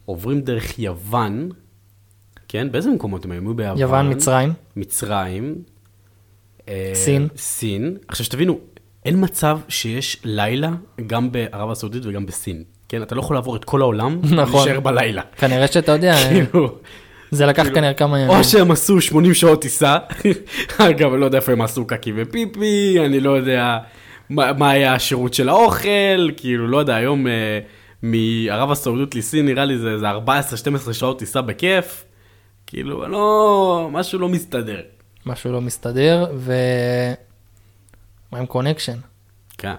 עוברים דרך יוון, כן? באיזה מקומות הם היו? ביוון. יוון, מצרים. מצרים. אה, סין. סין. עכשיו שתבינו, אין מצב שיש לילה גם בערב הסעודית וגם בסין. כן, אתה לא יכול לעבור את כל העולם, נכון. ולהישאר בלילה. כנראה שאתה יודע, אה, כאילו, זה לקח כנראה כמה ימים. או שהם עשו 80 שעות טיסה, אגב, אני לא יודע איפה הם עשו קקי ופיפי, אני לא יודע מה, מה היה השירות של האוכל, כאילו, לא יודע, היום אה, מערב הסעודית לסין נראה לי זה, זה 14-12 שעות טיסה בכיף, כאילו, לא, משהו לא מסתדר. משהו לא מסתדר, ו... מה עם connection? כן,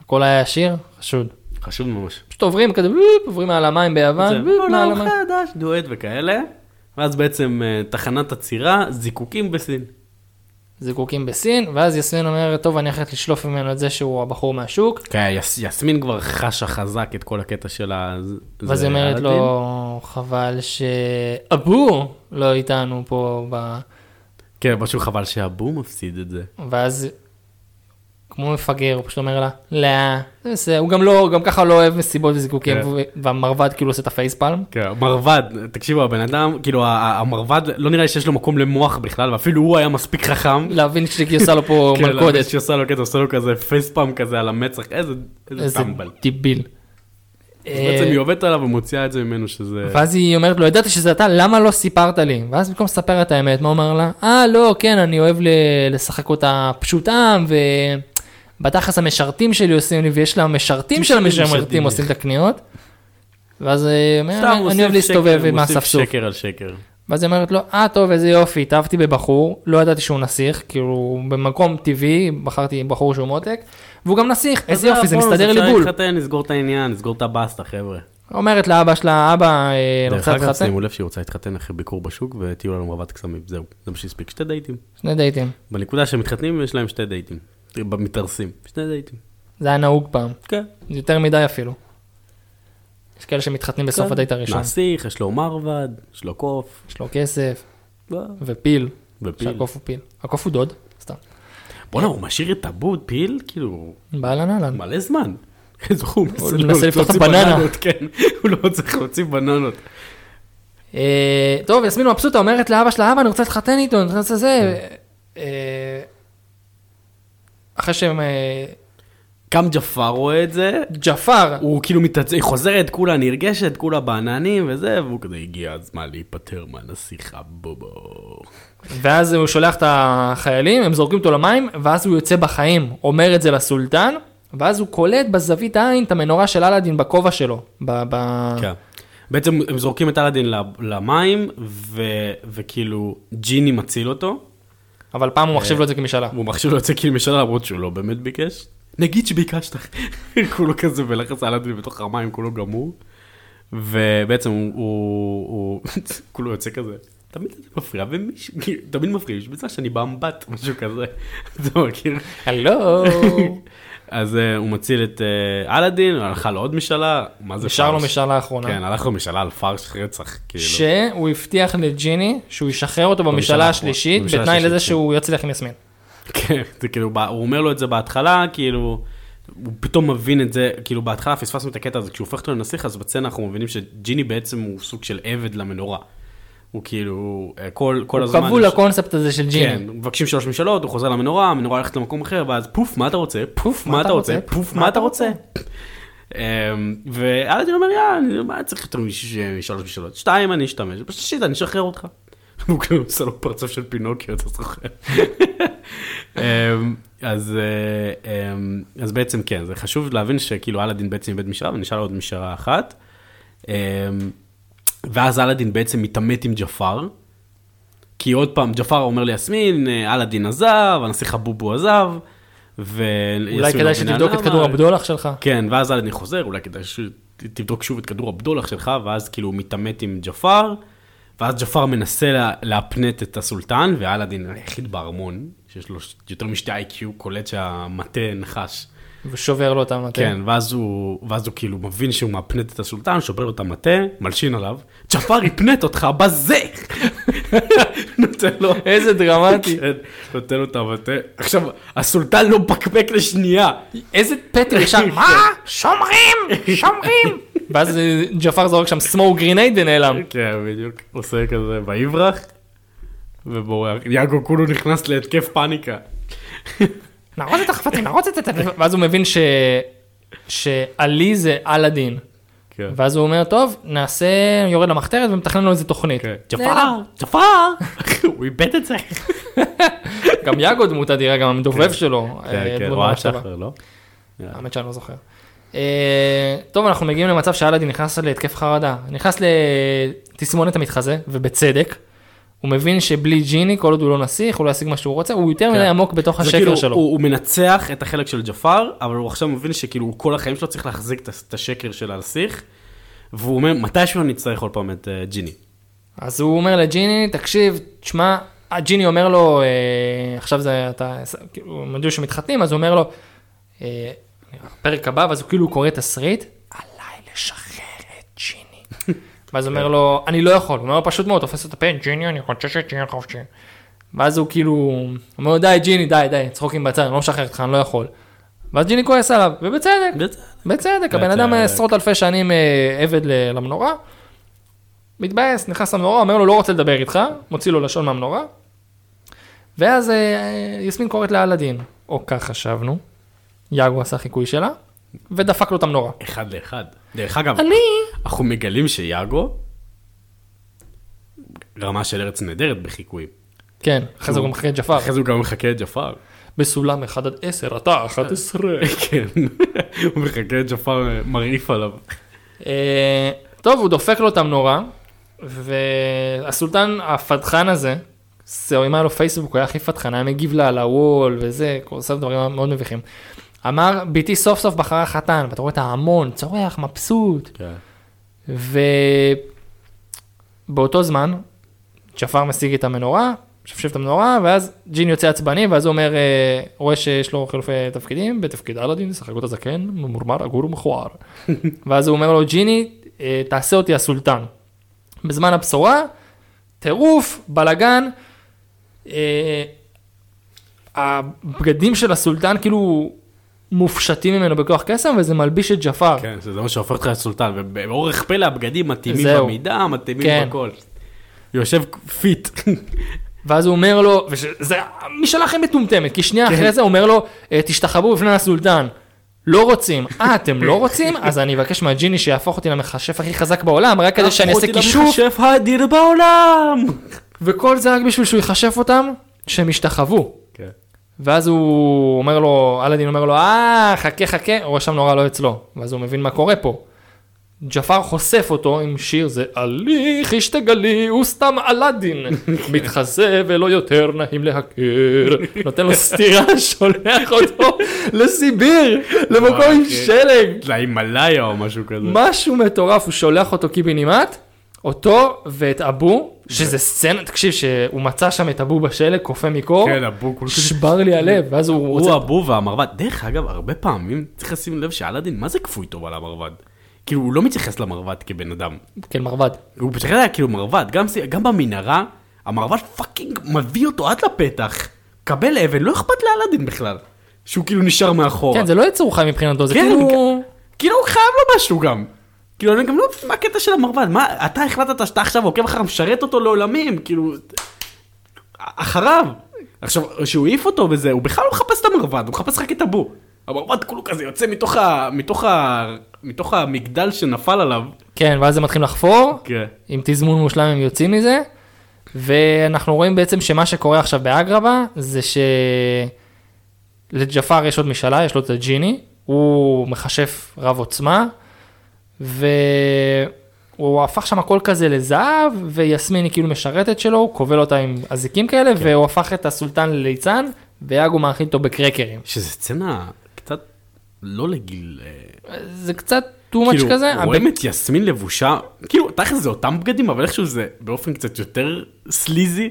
הכל היה ישיר? חשוד. חשוד ממש. פשוט עוברים כזה, עוברים מעל המים ביוון, זה וופ, מעל עולם המים. חדש, דואט וכאלה, ואז בעצם אה, תחנת עצירה, זיקוקים בסין. זיקוקים בסין, ואז יסמין אומרת, טוב, אני הולכת לשלוף ממנו את זה שהוא הבחור מהשוק. כן, יס, יסמין כבר חשה חזק את כל הקטע של ה... ואז היא אומרת. לו, חבל שאבו לא איתנו פה, ב... כן, משהו חבל שהבום מפסיד את זה. ואז כמו מפגר, הוא פשוט אומר לה, לא, זה הוא גם לא, גם ככה לא אוהב מסיבות וזיקוקים, כן. ו- והמרבד כאילו עושה את הפייספלם. כן, מרבד, תקשיבו, הבן אדם, כאילו, המרבד, לא נראה לי שיש לו מקום למוח בכלל, ואפילו הוא היה מספיק חכם. להבין שהיא עושה לו פה כן, מלכודת, להבין שעושה לו קטע, עושה לו כזה פייספאם כזה על המצח, איזה איזה איזה טמבל. דיביל. בעצם אה, היא עובדת עליו ומוציאה את זה ממנו שזה... ואז היא אומרת לו, ידעתי שזה אתה, למה לא סיפרת לי? ואז במקום לספר את האמת, מה אומר לה? אה, לא, כן, אני אוהב לשחק אותה פשוטם, ובתכלס המשרתים שלי עושים לי, ויש לה משרתים של משרתים. המשרתים עושים את הקניות. ואז היא אומרת, סתם, הוא אני אוהב להסתובב עם האספסוף. שקר על שקר. ואז היא אומרת לו, אה, טוב, איזה יופי, התאהבתי בבחור, לא ידעתי שהוא נסיך, כאילו, במקום טבעי, בחרתי בחור שהוא מותק, והוא גם נסיך, איזה אז יופי, זה מסתדר לי אפשר בול. להתחתן, נסגור את העניין, נסגור את הבסטה, חבר'ה. אומרת לאבא שלה, אבא, אה, אני דרך רוצה אגב, להתחתן, שימו לב שהיא רוצה להתחתן אחרי ביקור בשוק וטיול על מרבד קסמים, זהו, זה מה שהספיק, שתי דייטים. שני דייטים. בנקודה שהם מתחתנים יש להם שתי דייטים. מתארסים, שני דייטים. זה היה נהוג פעם, כן. יותר מדי אפילו. יש כאלה שמתחתנים בסוף כן. הדייט הראשון, נסיך, יש לו מרבד, יש לו קוף, יש לו כסף, לא, ופיל, ופיל. שהקוף הוא פיל. הקוף הוא דוד, סתם. בואנה, הוא משאיר את הבוד, פיל, כאילו, באהלן אהלן. מלא זמן. איזה הוא מנסה לפתוח את הבננה. כן, הוא לא צריך להוציא בננות. אה, טוב, יסמין מבסוטה אומרת לאבא שלה, אבא, אני רוצה להתחתן איתו, אני רוצה לעשות זה. אחרי שהם... אה, גם ג'פר רואה את זה, ג'פר, הוא כאילו מתעצ... היא חוזרת, כולה נרגשת, כולה בעננים וזה, והוא כזה, הגיע הזמן להיפטר מהנסיכה, בובו. ואז הוא שולח את החיילים, הם זורקים אותו למים, ואז הוא יוצא בחיים, אומר את זה לסולטן, ואז הוא קולט בזווית העין את המנורה של אלאדין בכובע שלו. ב- ב- כן. בעצם הם זורקים את אלאדין למים, ו... וכאילו ג'יני מציל אותו, אבל פעם הוא מחשיב לו את זה כמשאלה. והוא מחשיב לו את זה משנה למרות שהוא לא באמת ביקש. נגיד שביקשת. כולו כזה בלחץ אלאדין בתוך המים, כולו גמור. ובעצם הוא, הוא, הוא כולו יוצא כזה. תמיד זה מפריע, ומישהו, תמיד מפריע, יש בצד שאני באמבט, משהו כזה. אתה מכיר? הלו. אז uh, הוא מציל את uh, אלאדין, הוא הלכה לו עוד משאלה, מה זה נשאר לו פרש? משאלה האחרונה. כן, הלך לו משאלה על פרש רצח, כאילו. שהוא הבטיח לג'יני שהוא ישחרר אותו במשאלה במשאלה השלישית, בתנאי לזה. שהוא יצליח עם יסמין. כן, זה כאילו, הוא אומר לו את זה בהתחלה, כאילו, הוא פתאום מבין את זה, כאילו בהתחלה פספסנו את הקטע הזה, כשהוא הופך אותו לנסיך, אז בצנע אנחנו מבינים שג'יני בעצם הוא סוג של עבד למנורה. הוא כאילו, אה, כל, כל הוא הזמן... כבול יש- לקונספט הזה של כן, ג'יני. מבקשים שלוש משאלות, הוא חוזר למנורה, המנורה הולכת למקום אחר, ואז פוף, מה אתה רוצה? פוף, מה אתה רוצה? פוף, מה אתה רוצה? אמ, ואלאדין אומר, יא, אני- מה אני צריך יותר מש- משלוש משאלות? שתיים אני אשתמש, בשלישית אני אשחרר אותך. הוא כאילו עושה לו פרצוף של פינוקיו, אתה זוכר? אמ, אז אה, אמ, אז בעצם כן, זה חשוב להבין שכאילו אלאדין בעצם איבד משאלה ונשאר עוד משאלה אחת. ואז אלאדין בעצם מתעמת עם ג'פר. כי עוד פעם, ג'פר אומר ליסמין, אה, אלאדין עזב, הנסיך הבובו עזב, ויסמין אולי לא כדאי שתבדוק את. כדור הבדולח שלך. כן, ואז אלאדין חוזר, אולי כדאי שתבדוק שוב את כדור הבדולח שלך, ואז כאילו הוא מתעמת עם ג'פר, ואז ג'פר מנסה לה, להפנט את הסולטן, ואלאדין היחיד בארמון, שיש לו יותר משתי IQ, קולט שהמטה נחש. ושובר לו את המטה. כן, ואז הוא, ואז הוא כאילו מבין שהוא מהפנט את הסולטן, שובר לו את המטה, מלשין עליו, ג'פר היפנט אותך בזה! נותן לו, איזה דרמטי. כן, נותן לו את המטה. עכשיו, הסולטן לא מפקפק לשנייה. איזה פטר ישר, מה? שומרים! שומרים! ואז ג'פר זורק שם smoke grenade ונעלם. כן, בדיוק. עושה כזה ויברח, ובורח. יאגו כולו נכנס להתקף פאניקה. נארוז את החפצים, נארוז את זה. ואז הוא מבין ש... שעלי זה אלאדין. כן. ואז הוא אומר, טוב, נעשה, יורד למחתרת ומתכנן לו איזה תוכנית. כן. נעלם. ג'פר! הוא איבד את זה. גם יאגו דמות אדירה, גם המדובב שלו. אה, כן, כן, דמות אוהד ממש טובה. שחר, לא? האמת שאני לא זוכר. אה, טוב, אנחנו מגיעים למצב שאלאדין נכנס להתקף חרדה. נכנס לתסמונת המתחזה, ובצדק. הוא מבין שבלי ג'יני, כל עוד הוא לא נסיך, הוא לא ישיג מה שהוא רוצה, הוא יותר מדי עמוק בתוך השקר כאילו, שלו. הוא, הוא מנצח את החלק של ג'פר, אבל הוא עכשיו מבין שכאילו הוא כל החיים שלו צריך להחזיק את, השקר של הנסיך, והוא אומר, מתישהו אני אצטרך עוד פעם את uh, ג'יני. אז הוא אומר לג'יני, תקשיב, תשמע, הג'יני אומר לו, אה, עכשיו זה, אתה, כאילו, הם יודעים שמתחתנים, אז הוא אומר לו, אה, פרק הבא, ואז הוא כאילו קורא תסריט, עליי לשחרר ג'יני. ואז אומר לו, אני לא יכול, הוא אומר לו פשוט מאוד, תופס את הפה, ג'יני, אני רוצה שג'יני חופשי. ואז הוא כאילו, אומר לו, די, ג'יני, די, די, צחוקים בצד, אני לא משחרר אותך, אני לא יכול. ואז ג'יני כועס עליו, ובצדק, בצדק, הבן אדם. עשרות אלפי שנים אה, עבד למנורה, מתבאס, נכנס למנורה, אומר לו לא רוצה לדבר איתך, מוציא לו לשון מהמנורה, ואז אה, יסמין קוראת לאלאדין, או כך חשבנו, יאגו עשה חיקוי שלה, ודפק לו את המנורה. אחד לאחד. דרך אגב, אני... אנחנו מגלים שיאגו, רמה של ארץ נהדרת בחיקויים. כן, אחרי זה הוא מחקה את ג'פר, אחרי זה הוא גם מחקה את ג'פר. בסולם 1 עד 10, אתה 11. כן, הוא מחקה את ג'פר מרעיף עליו. אה, טוב, הוא דופק לו את המנורה, והסולטן הפדחן הזה, זהו, אם היה לו פייסבוק, הוא היה הכי פדחן, היה מגיב לה על ה wall וזה, הוא עושה דברים מאוד מביכים. אמר, בתי סוף סוף בחרה חתן, ואתה רואה את ההמון, צורח, מבסוט, כן. ובאותו זמן, ג'פר משיג את המנורה, שפשף את המנורה, ואז ג'ין יוצא עצבני, ואז הוא אומר, אה, רואה שיש לו חילופי תפקידים, בתפקיד אלאדין, שחק אותה זקן, ממורמר, עגור ומכוער. ואז הוא אומר לו, ג'יני, אה, תעשה אותי הסולטן. בזמן הבשורה, טירוף, בלאגן, אה, הבגדים של הסולטן כאילו מופשטים ממנו בכוח קסם, וזה מלביש את ג'פר. כן, זה מה שהופך אותך לסולטן, ובאורח פלא הבגדים מתאימים זהו. במידה, מתאימים כן. בכל. יושב fit. ואז הוא אומר לו, וזה משאלה הכי מטומטמת, כי שנייה כן. אחרי זה הוא אומר לו, "אה, תשתחוו בפני הסולטן. לא רוצים. אה, אתם לא רוצים? אז אני אבקש מהג'יני שיהפוך אותי למכשף הכי חזק בעולם, רק כדי שאני אעשה כישוף, למכשף האדיר בעולם. וכל זה רק בשביל שהוא יכשף אותם, שהם ישתחוו. כן. ואז הוא אומר לו, אלאדין אומר לו, אה, חכה חכה, ראש שם נורא לא אצלו. ואז הוא מבין מה קורה פה. ג'פר חושף אותו עם שיר זה עלי חיש תגלי הוא סתם אלאדין מתחזה ולא יותר נעים להכיר נותן לו סטירה שולח אותו לסיביר למקום עם אחי. שלג להימאליה או משהו כזה. משהו מטורף הוא שולח אותו קיבינימט אותו ואת אבו שזה סצנה תקשיב שהוא מצא שם את אבו בשלג קופא מקור כן, הבו כל. שבר לי הלב ואז הוא הוא רוצה הבו והמרבד. דרך אגב, הרבה פעמים צריך לשים לב שאלאדין, מה זה כפוי טוב על המרבד? כאילו, הוא לא מתייחס למרבד כבן אדם. כן מרבד הוא פשוט היה כאילו מרבד, גם, גם במנהרה, המרבד fucking מביא אותו עד לפתח, קבל אבן, לא אכפת לאלאדין בכלל. שהוא כאילו נשאר מאחורה. כן זה לא יצור חי מבחינתו זה כן, כאילו כאילו הוא חייב לו משהו גם. כאילו אני גם לא מבין מה הקטע של המרבד, מה, אתה החלטת שאתה עכשיו עוקב אחריו, משרת אותו לעולמים, כאילו, אחריו. עכשיו, כשהוא העיף אותו וזה, הוא בכלל לא מחפש את המרבד, הוא מחפש רק את הבו. המרבד כולו כזה יוצא מתוך, ה, מתוך, ה, מתוך המגדל שנפל עליו. כן ואז הם מתחילים לחפור כן. עם תזמון מושלם הם יוצאים מזה, ואנחנו רואים בעצם שמה שקורה עכשיו באגרבה זה שלג'פר יש עוד משאלה, יש לו את הג'יני, הוא מכשף רב עוצמה, והוא הפך שם הכל כזה לזהב, ויסמין היא כאילו משרתת שלו, הוא כובל אותה עם אזיקים כאלה, והוא הפך את הסולטן לליצן, ויאגו מאכיל אותו בקרקרים. שזה סצנה קצת לא לגיל... אה, זה קצת too much כאילו, כזה. רואים הבן- את יסמין לבושה, כאילו, תכל'ס זה אותם בגדים, אבל איכשהו זה באופן קצת יותר sleazy.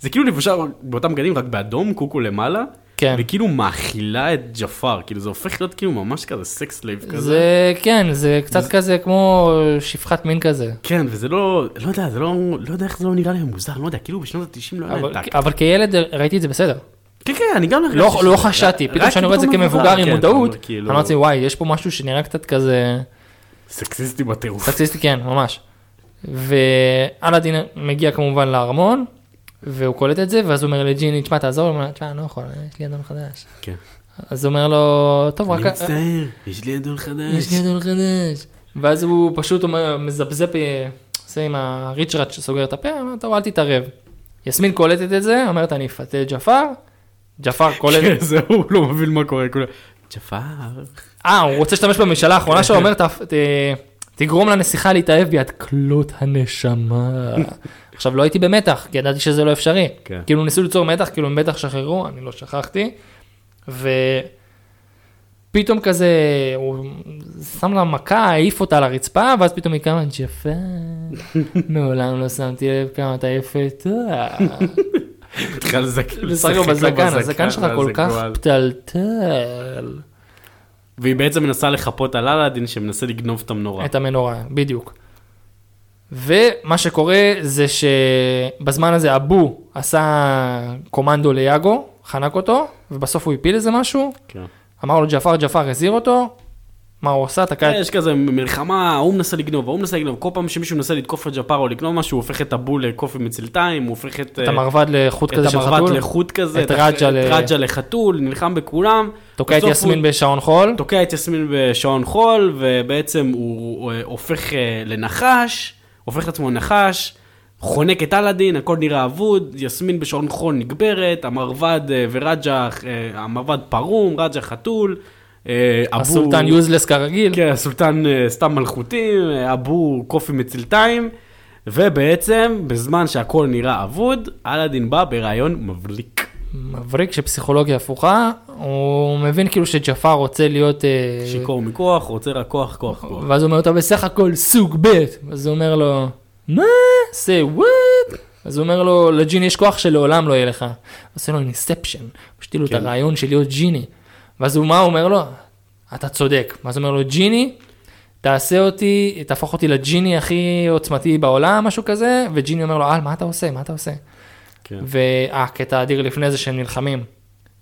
זה כאילו לבושה באותם בגדים, רק באדום, קוקו למעלה. כן. וכאילו מאכילה את ג'פר, כאילו זה הופך להיות כאילו ממש כזה sex slave כזה. זה כן, זה קצת כזה כמו שפחת מין כזה. כן, וזה לא, לא יודע, זה לא, לא יודע איך זה לא נראה לי מוזר, לא יודע, כאילו בשנות ה-90 לא היה אבל- להם טאק. אבל כילד ראיתי את זה בסדר. כן, כן, אני גם לא לא שזה- חשדתי, פתאום כשאני רואה את זה כמבוגר עם כן, מודעות, כאילו, אני אמרתי וואי, יש פה משהו שנראה קצת כזה סקסיסטי בטירוף. סקסיסטי, כן, ממש. ואלאדין מגיע כמובן לארמון, והוא קולט את זה, ואז הוא אומר לג'יני, תשמע, תעזור הוא אומר, תשמע, אני לא יכול, יש לי אדון חדש. כן. אז הוא אומר לו, טוב, רק... אני מצטער, יש לי אדון יש חדש. לי אדון חדש. ואז הוא פשוט אומר, מזפזפ, עושה עם הריצ'רץ' שסוגר את הפה, אומר, טוב, אל תתערב. יסמין קולטת את זה, אומרת, אני אפתה את ג'פר, ג'פר קולט, כן, זהו, הוא לא מבין מה קורה, כולם. ג'פר. אה, הוא רוצה להשתמש במשאלה האחרונה שלו, אומר, "ת- ת- תגרום לנסיכה להתאהב בי עד כלות הנשמה. עכשיו, לא הייתי במתח, כי ידעתי שזה לא אפשרי. כן. כאילו, ניסו ליצור מתח, כאילו, הם בטח שחררו, אני לא שכחתי. ופתאום כזה, הוא שם לה מכה, העיף אותה על הרצפה, ואז פתאום היא קמה, ג'פה, מעולם לא שמתי לב כמה אתה יפה טוב. התחיל לשחק לו בזקן, הזקן שלך כל כך. פתלתל. והיא בעצם מנסה לחפות על אלאדין שמנסה לגנוב את המנורה. את המנורה, בדיוק. ומה שקורה זה שבזמן הזה אבו עשה קומנדו ליאגו, חנק אותו, ובסוף הוא הפיל איזה משהו, כן. אמר לו ג'פר, ג'פר הזהיר אותו, מה הוא עשה? תקע את... יש כזה מלחמה, ההוא מנסה לגנוב, ההוא מנסה לגנוב, כל פעם שמישהו מנסה לתקוף את ג'פר או לגנוב משהו, הוא הופך את אבו לקופי מצלתיים, הוא הופך את... את המרבד לחוט את כזה של המרבד חתול, לחוט כזה, את רג'ה ל- את רג'ה לחתול, נלחם בכולם. תוקע את יסמין הוא- בשעון חול, תוקע את יסמין בשעון חול, ובעצם הוא אה, הופך אה, לנחש, הופך את עצמו לנחש, חונק את אלאדין, הכל נראה אבוד, יסמין בשעון חול נגברת, המרבד אה, ורג'ה, אה, המרבד פרום, רג'ה חתול. אה, הסולטן יוזלס כרגיל, כן, הסולטן סתם מלכותים, אה, אבו קופי מצלתיים, ובעצם, בזמן שהכל נראה אבוד, אלאדין בא ברעיון מבריק. מבריק של פסיכולוגיה הפוכה, הוא מבין כאילו שג'פר רוצה להיות... אה, שיכור מכוח, רוצה רק כוח, כוח, כוח. ואז הוא אומר, אתה בסך הכל סוג ב', אז הוא אומר לו, מה? say what? אז הוא אומר לו, לג'יני יש כוח שלעולם לא יהיה לך. עושה לו inception, משתיל לו את כן. הרעיון של להיות ג'יני. ואז הוא, מה הוא אומר לו? אתה צודק. ואז הוא אומר לו, ג'יני, תעשה אותי, תהפוך אותי לג'יני הכי עוצמתי בעולם, משהו כזה, וג'יני אומר לו, אה, מה אתה עושה? מה אתה עושה? כן. ואה, קטע אדיר לפני זה שהם נלחמים,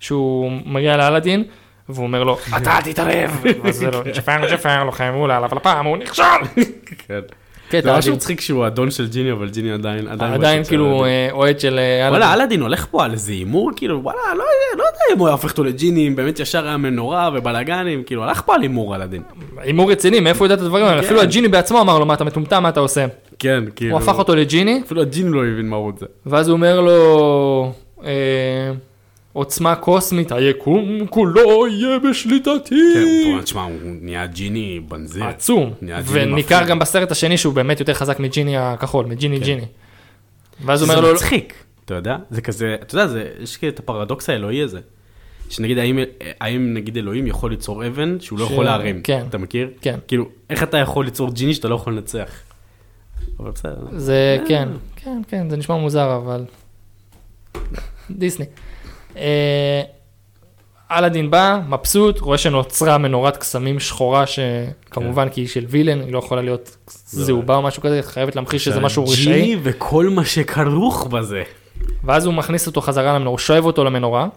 שהוא מגיע לאלאדין, והוא אומר לו, אל תתערב! ואז זה לו, ג'פר ג'פר לוחם מולה, אבל הפעם הוא נכשל! כן. קטע זה משהו. מצחיק שהוא אדון של ג'יני, אבל ג'יני עדיין, עדיין... עדיין כאילו אלאדין. אה, אוהד של אה, וואלה, אלאדין. אלאדין הולך פה על איזה הימור, כאילו, וואלה, לא יודע, לא יודע אם הוא היה הופך אותו לג'יני, אם באמת ישר היה מנורה ובלאגנים, כאילו, הלך פה על הימור אלאדין. הימור רציני, מאיפה הוא יודע את הדברים האלה? כן. אפילו הג'יני בעצמו אמר לו, מה אתה מטומטם, מה אתה עושה? כן, כאילו... הוא הפך אותו לג'יני, אפילו הג'יני לא הבין מה הוא רוצה. ואז הוא אומר לו, אה, עוצמה קוסמית, היקום כולו יהיה בשליטתי. כן, הוא- תשמע, הוא נהיה ג'יני בנזיר. עצום, וניכר. גם בסרט השני שהוא באמת יותר חזק מג'יני הכחול, מג'יני ג'יני. ואז הוא אומר זה לו, מצחיק, אתה יודע? זה כזה, אתה יודע, זה- יש כאילו את הפרדוקס האלוהי הזה. שנגיד, האם, האם נגיד אלוהים יכול ליצור אבן שהוא לא ש- יכול להרים? כן. אתה מכיר? כן. כאילו, איך אתה יכול ליצור ג'יני שאתה לא יכול לנצח? אבל בסדר. זה אה. כן, כן, כן, זה נשמע מוזר, אבל... דיסני. אה, אלאדין בא, מבסוט, רואה שנוצרה מנורת קסמים שחורה, שכמובן כי היא של וילן, היא לא יכולה להיות זהובה או משהו כזה, חייבת להמחיש שזה משהו רשעי. ג'יני וכל מה שכרוך בזה. ואז הוא מכניס אותו חזרה למנורה, הוא שואב אותו למנורה.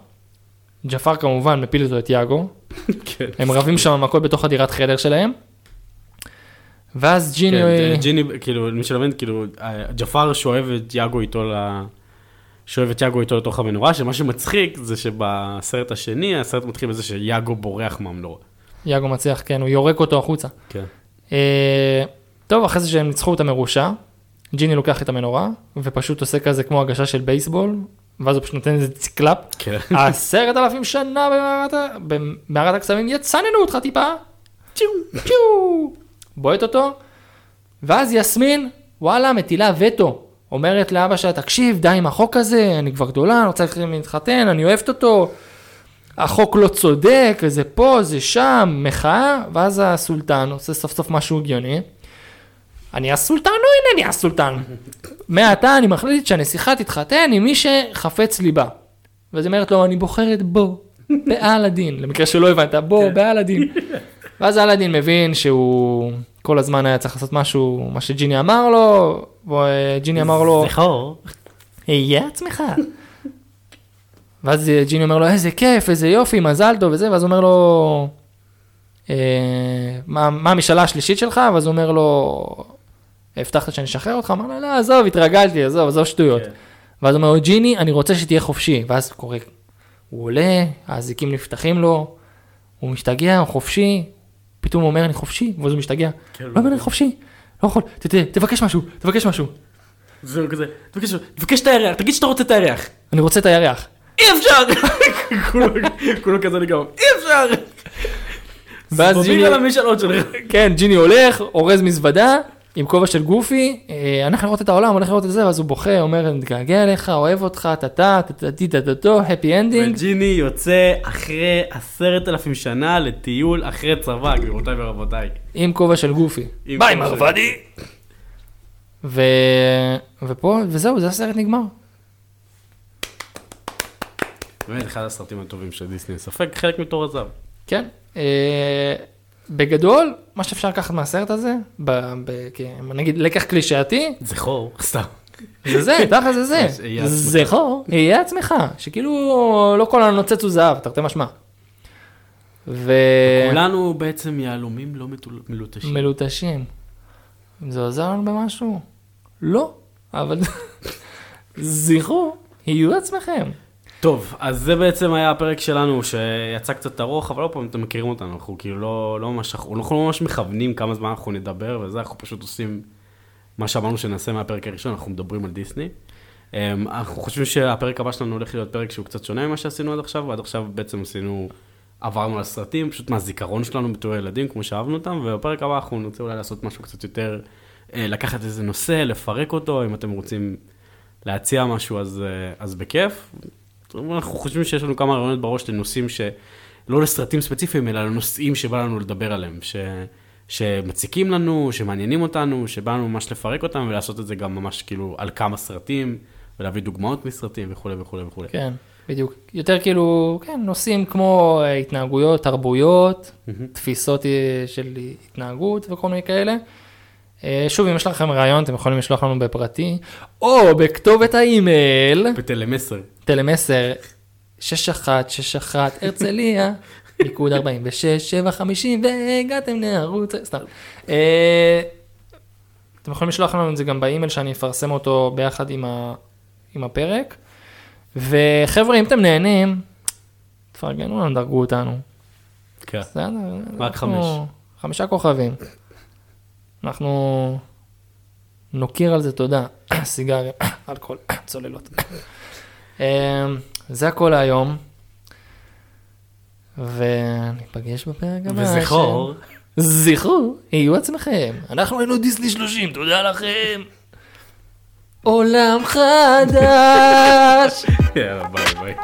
ג'פר כמובן מפיל אותו את יאגו, כן. הם רבים שם מכות בתוך הדירת חדר שלהם. ואז ג'יני, כן, ג'יני, כאילו, מי שלא מבין, כאילו, ג'פר שואב את יאגו איתו ל... שואב את יאגו איתו לתוך המנורה, שמה שמצחיק זה שבסרט השני, הסרט מתחיל בזה שיאגו בורח מהמנורה. יאגו מצליח, כן, הוא יורק אותו החוצה. כן. אה, טוב, אחרי זה שהם ניצחו את המרושע, ג'יני לוקח את המנורה, ופשוט עושה כזה כמו הגשה של בייסבול, ואז הוא פשוט נותן איזה ציקלאפ. כן. עשרת אלפים שנה במערת, במערת הקסמים, יצננו אותך טיפה. צ'יו, צ'יו. בועט אותו, ואז יסמין, וואלה, מטילה וטו. אומרת לאבא שלה, תקשיב, די עם החוק הזה, אני כבר גדולה, אני רוצה להתחתן, אני אוהבת אותו. החוק לא צודק, זה פה, זה שם, מחאה, ואז הסולטן עושה סוף סוף משהו הגיוני. אני הסולטן או אינני הסולטן? מעתה אני מחליט שהנסיכה תתחתן עם מי שחפץ ליבה. ואז היא אומרת לו, אני בוחרת בו, בעל הדין. למקרה שלא הבנת, בו, בעל הדין. ואז אלאדין מבין שהוא כל הזמן היה צריך לעשות משהו, מה שג'יני אמר לו, וג'יני אמר לו, זכור. היה עצמך. ואז ג'יני אומר לו, איזה כיף, איזה יופי, מזל טוב וזה, ואז הוא אומר לו, "אה, מה מה המשאלה השלישית שלך? ואז הוא אומר לו, הבטחת שאני אשחרר אותך? אמר לו, לא, עזוב, התרגלתי, עזוב, עזוב שטויות. כן. ואז הוא אומר לו, ג'יני, אני רוצה שתהיה חופשי. ואז קורה, הוא עולה, האזיקים נפתחים לו, הוא משתגע, הוא חופשי, פתאום הוא אומר, אני חופשי, ואז הוא משתגע. כן, לא, אומר, אני חופשי, לא יכול, תבקש משהו, תבקש משהו. זהו כזה, תבקש- תבקש את הירח, תגיד שאתה רוצה את הירח. אני רוצה את הירח. אי אפשר! כולו- כזה לגמרי, אי אפשר! ואז סבבים ג'יני- על המשאלות שלך. כן, ג'יני הולך, אורז מזוודה, עם כובע של גופי, אה, הולך לראות את העולם, הולך לראות את זה, ואז הוא בוכה, אומר, אני מתגעגע אליך, אוהב אותך, טה-טה, טה-טה-טה-טו, happy ending. וג'יני יוצא אחרי עשרת אלפים שנה לטיול אחרי צבא, גבירותיי ורבותיי. עם כובע של גופי. ביי מרוודי. ו... ופה, וזהו, זה הסרט נגמר. באמת, אחד הסרטים הטובים של דיסני, ספק חלק מתור הזהב. כן. בגדול, מה שאפשר לקחת מהסרט הזה, ב... ב... כ... נגיד לקח קלישאתי, זכור, סתם. זה זה, תכל'ס זה זה. זכור, יהיה עצמך, שכאילו לא כל הנוצץ הוא זהב, תרתי משמע. ו... כולנו בעצם יהלומים לא מטול- מלוטשים. מלוטשים. זה עוזר לנו במשהו? לא, אבל זכרו, יהיו עצמכם. טוב, אז זה בעצם היה הפרק שלנו שיצא קצת ארוך, אבל עוד פעם אתם מכירים אותנו, אנחנו כאילו לא, לא ממש, אנחנו לא ממש מכוונים כמה זמן אנחנו נדבר וזה, אנחנו פשוט עושים מה שאמרנו שנעשה מהפרק הראשון, אנחנו מדברים על דיסני. אמ, אנחנו חושבים שהפרק הבא שלנו הולך להיות פרק שהוא קצת שונה ממה שעשינו עד עכשיו, עד עכשיו בעצם עשינו, עברנו על סרטים, פשוט מהזיכרון שלנו בתור ילדים, כמו שאהבנו אותם, ובפרק הבא אנחנו נרצה אולי לעשות משהו קצת יותר, אה, לקחת איזה נושא, לפרק אותו, אם אתם רוצים להציע משהו אז, אה, אז בכיף. אנחנו חושבים שיש לנו כמה רעיונות בראש לנושאים שלא לסרטים ספציפיים, אלא לנושאים שבא לנו לדבר עליהם, ש... שמציקים לנו, שמעניינים אותנו, שבא לנו ממש לפרק אותם ולעשות את זה גם ממש כאילו על כמה סרטים, ולהביא דוגמאות מסרטים וכולי וכולי וכולי. כן, בדיוק. יותר כאילו, כן, נושאים כמו אה, התנהגויות, תרבויות, תפיסות אה, של התנהגות וכל מיני כאלה. אה, שוב, אם יש לכם רעיון, אתם יכולים לשלוח לנו בפרטי, או בכתובת האימייל, בטלמסר. טלמסר 6161 הרצליה, ניקוד 46, 750, והגעתם לערוץ, סתם. אה, אתם יכולים לשלוח לנו את זה גם באימייל שאני אפרסם אותו ביחד עם, ה, עם הפרק. וחבר'ה, אם אתם נהנים, תפרגנו לנו, דרגו אותנו. כן. רק אנחנו- חמישה כוכבים. אנחנו נוקיר על זה תודה. סיגריה, אלכוהול, צוללות. אמ, זה הכל להיום. וניפגש בפרק הבא. וזכור, זכרו, יהיו עצמכם. אנחנו היינו דיסני 30, תודה לכם. עולם חדש. יאללה ביי ביי.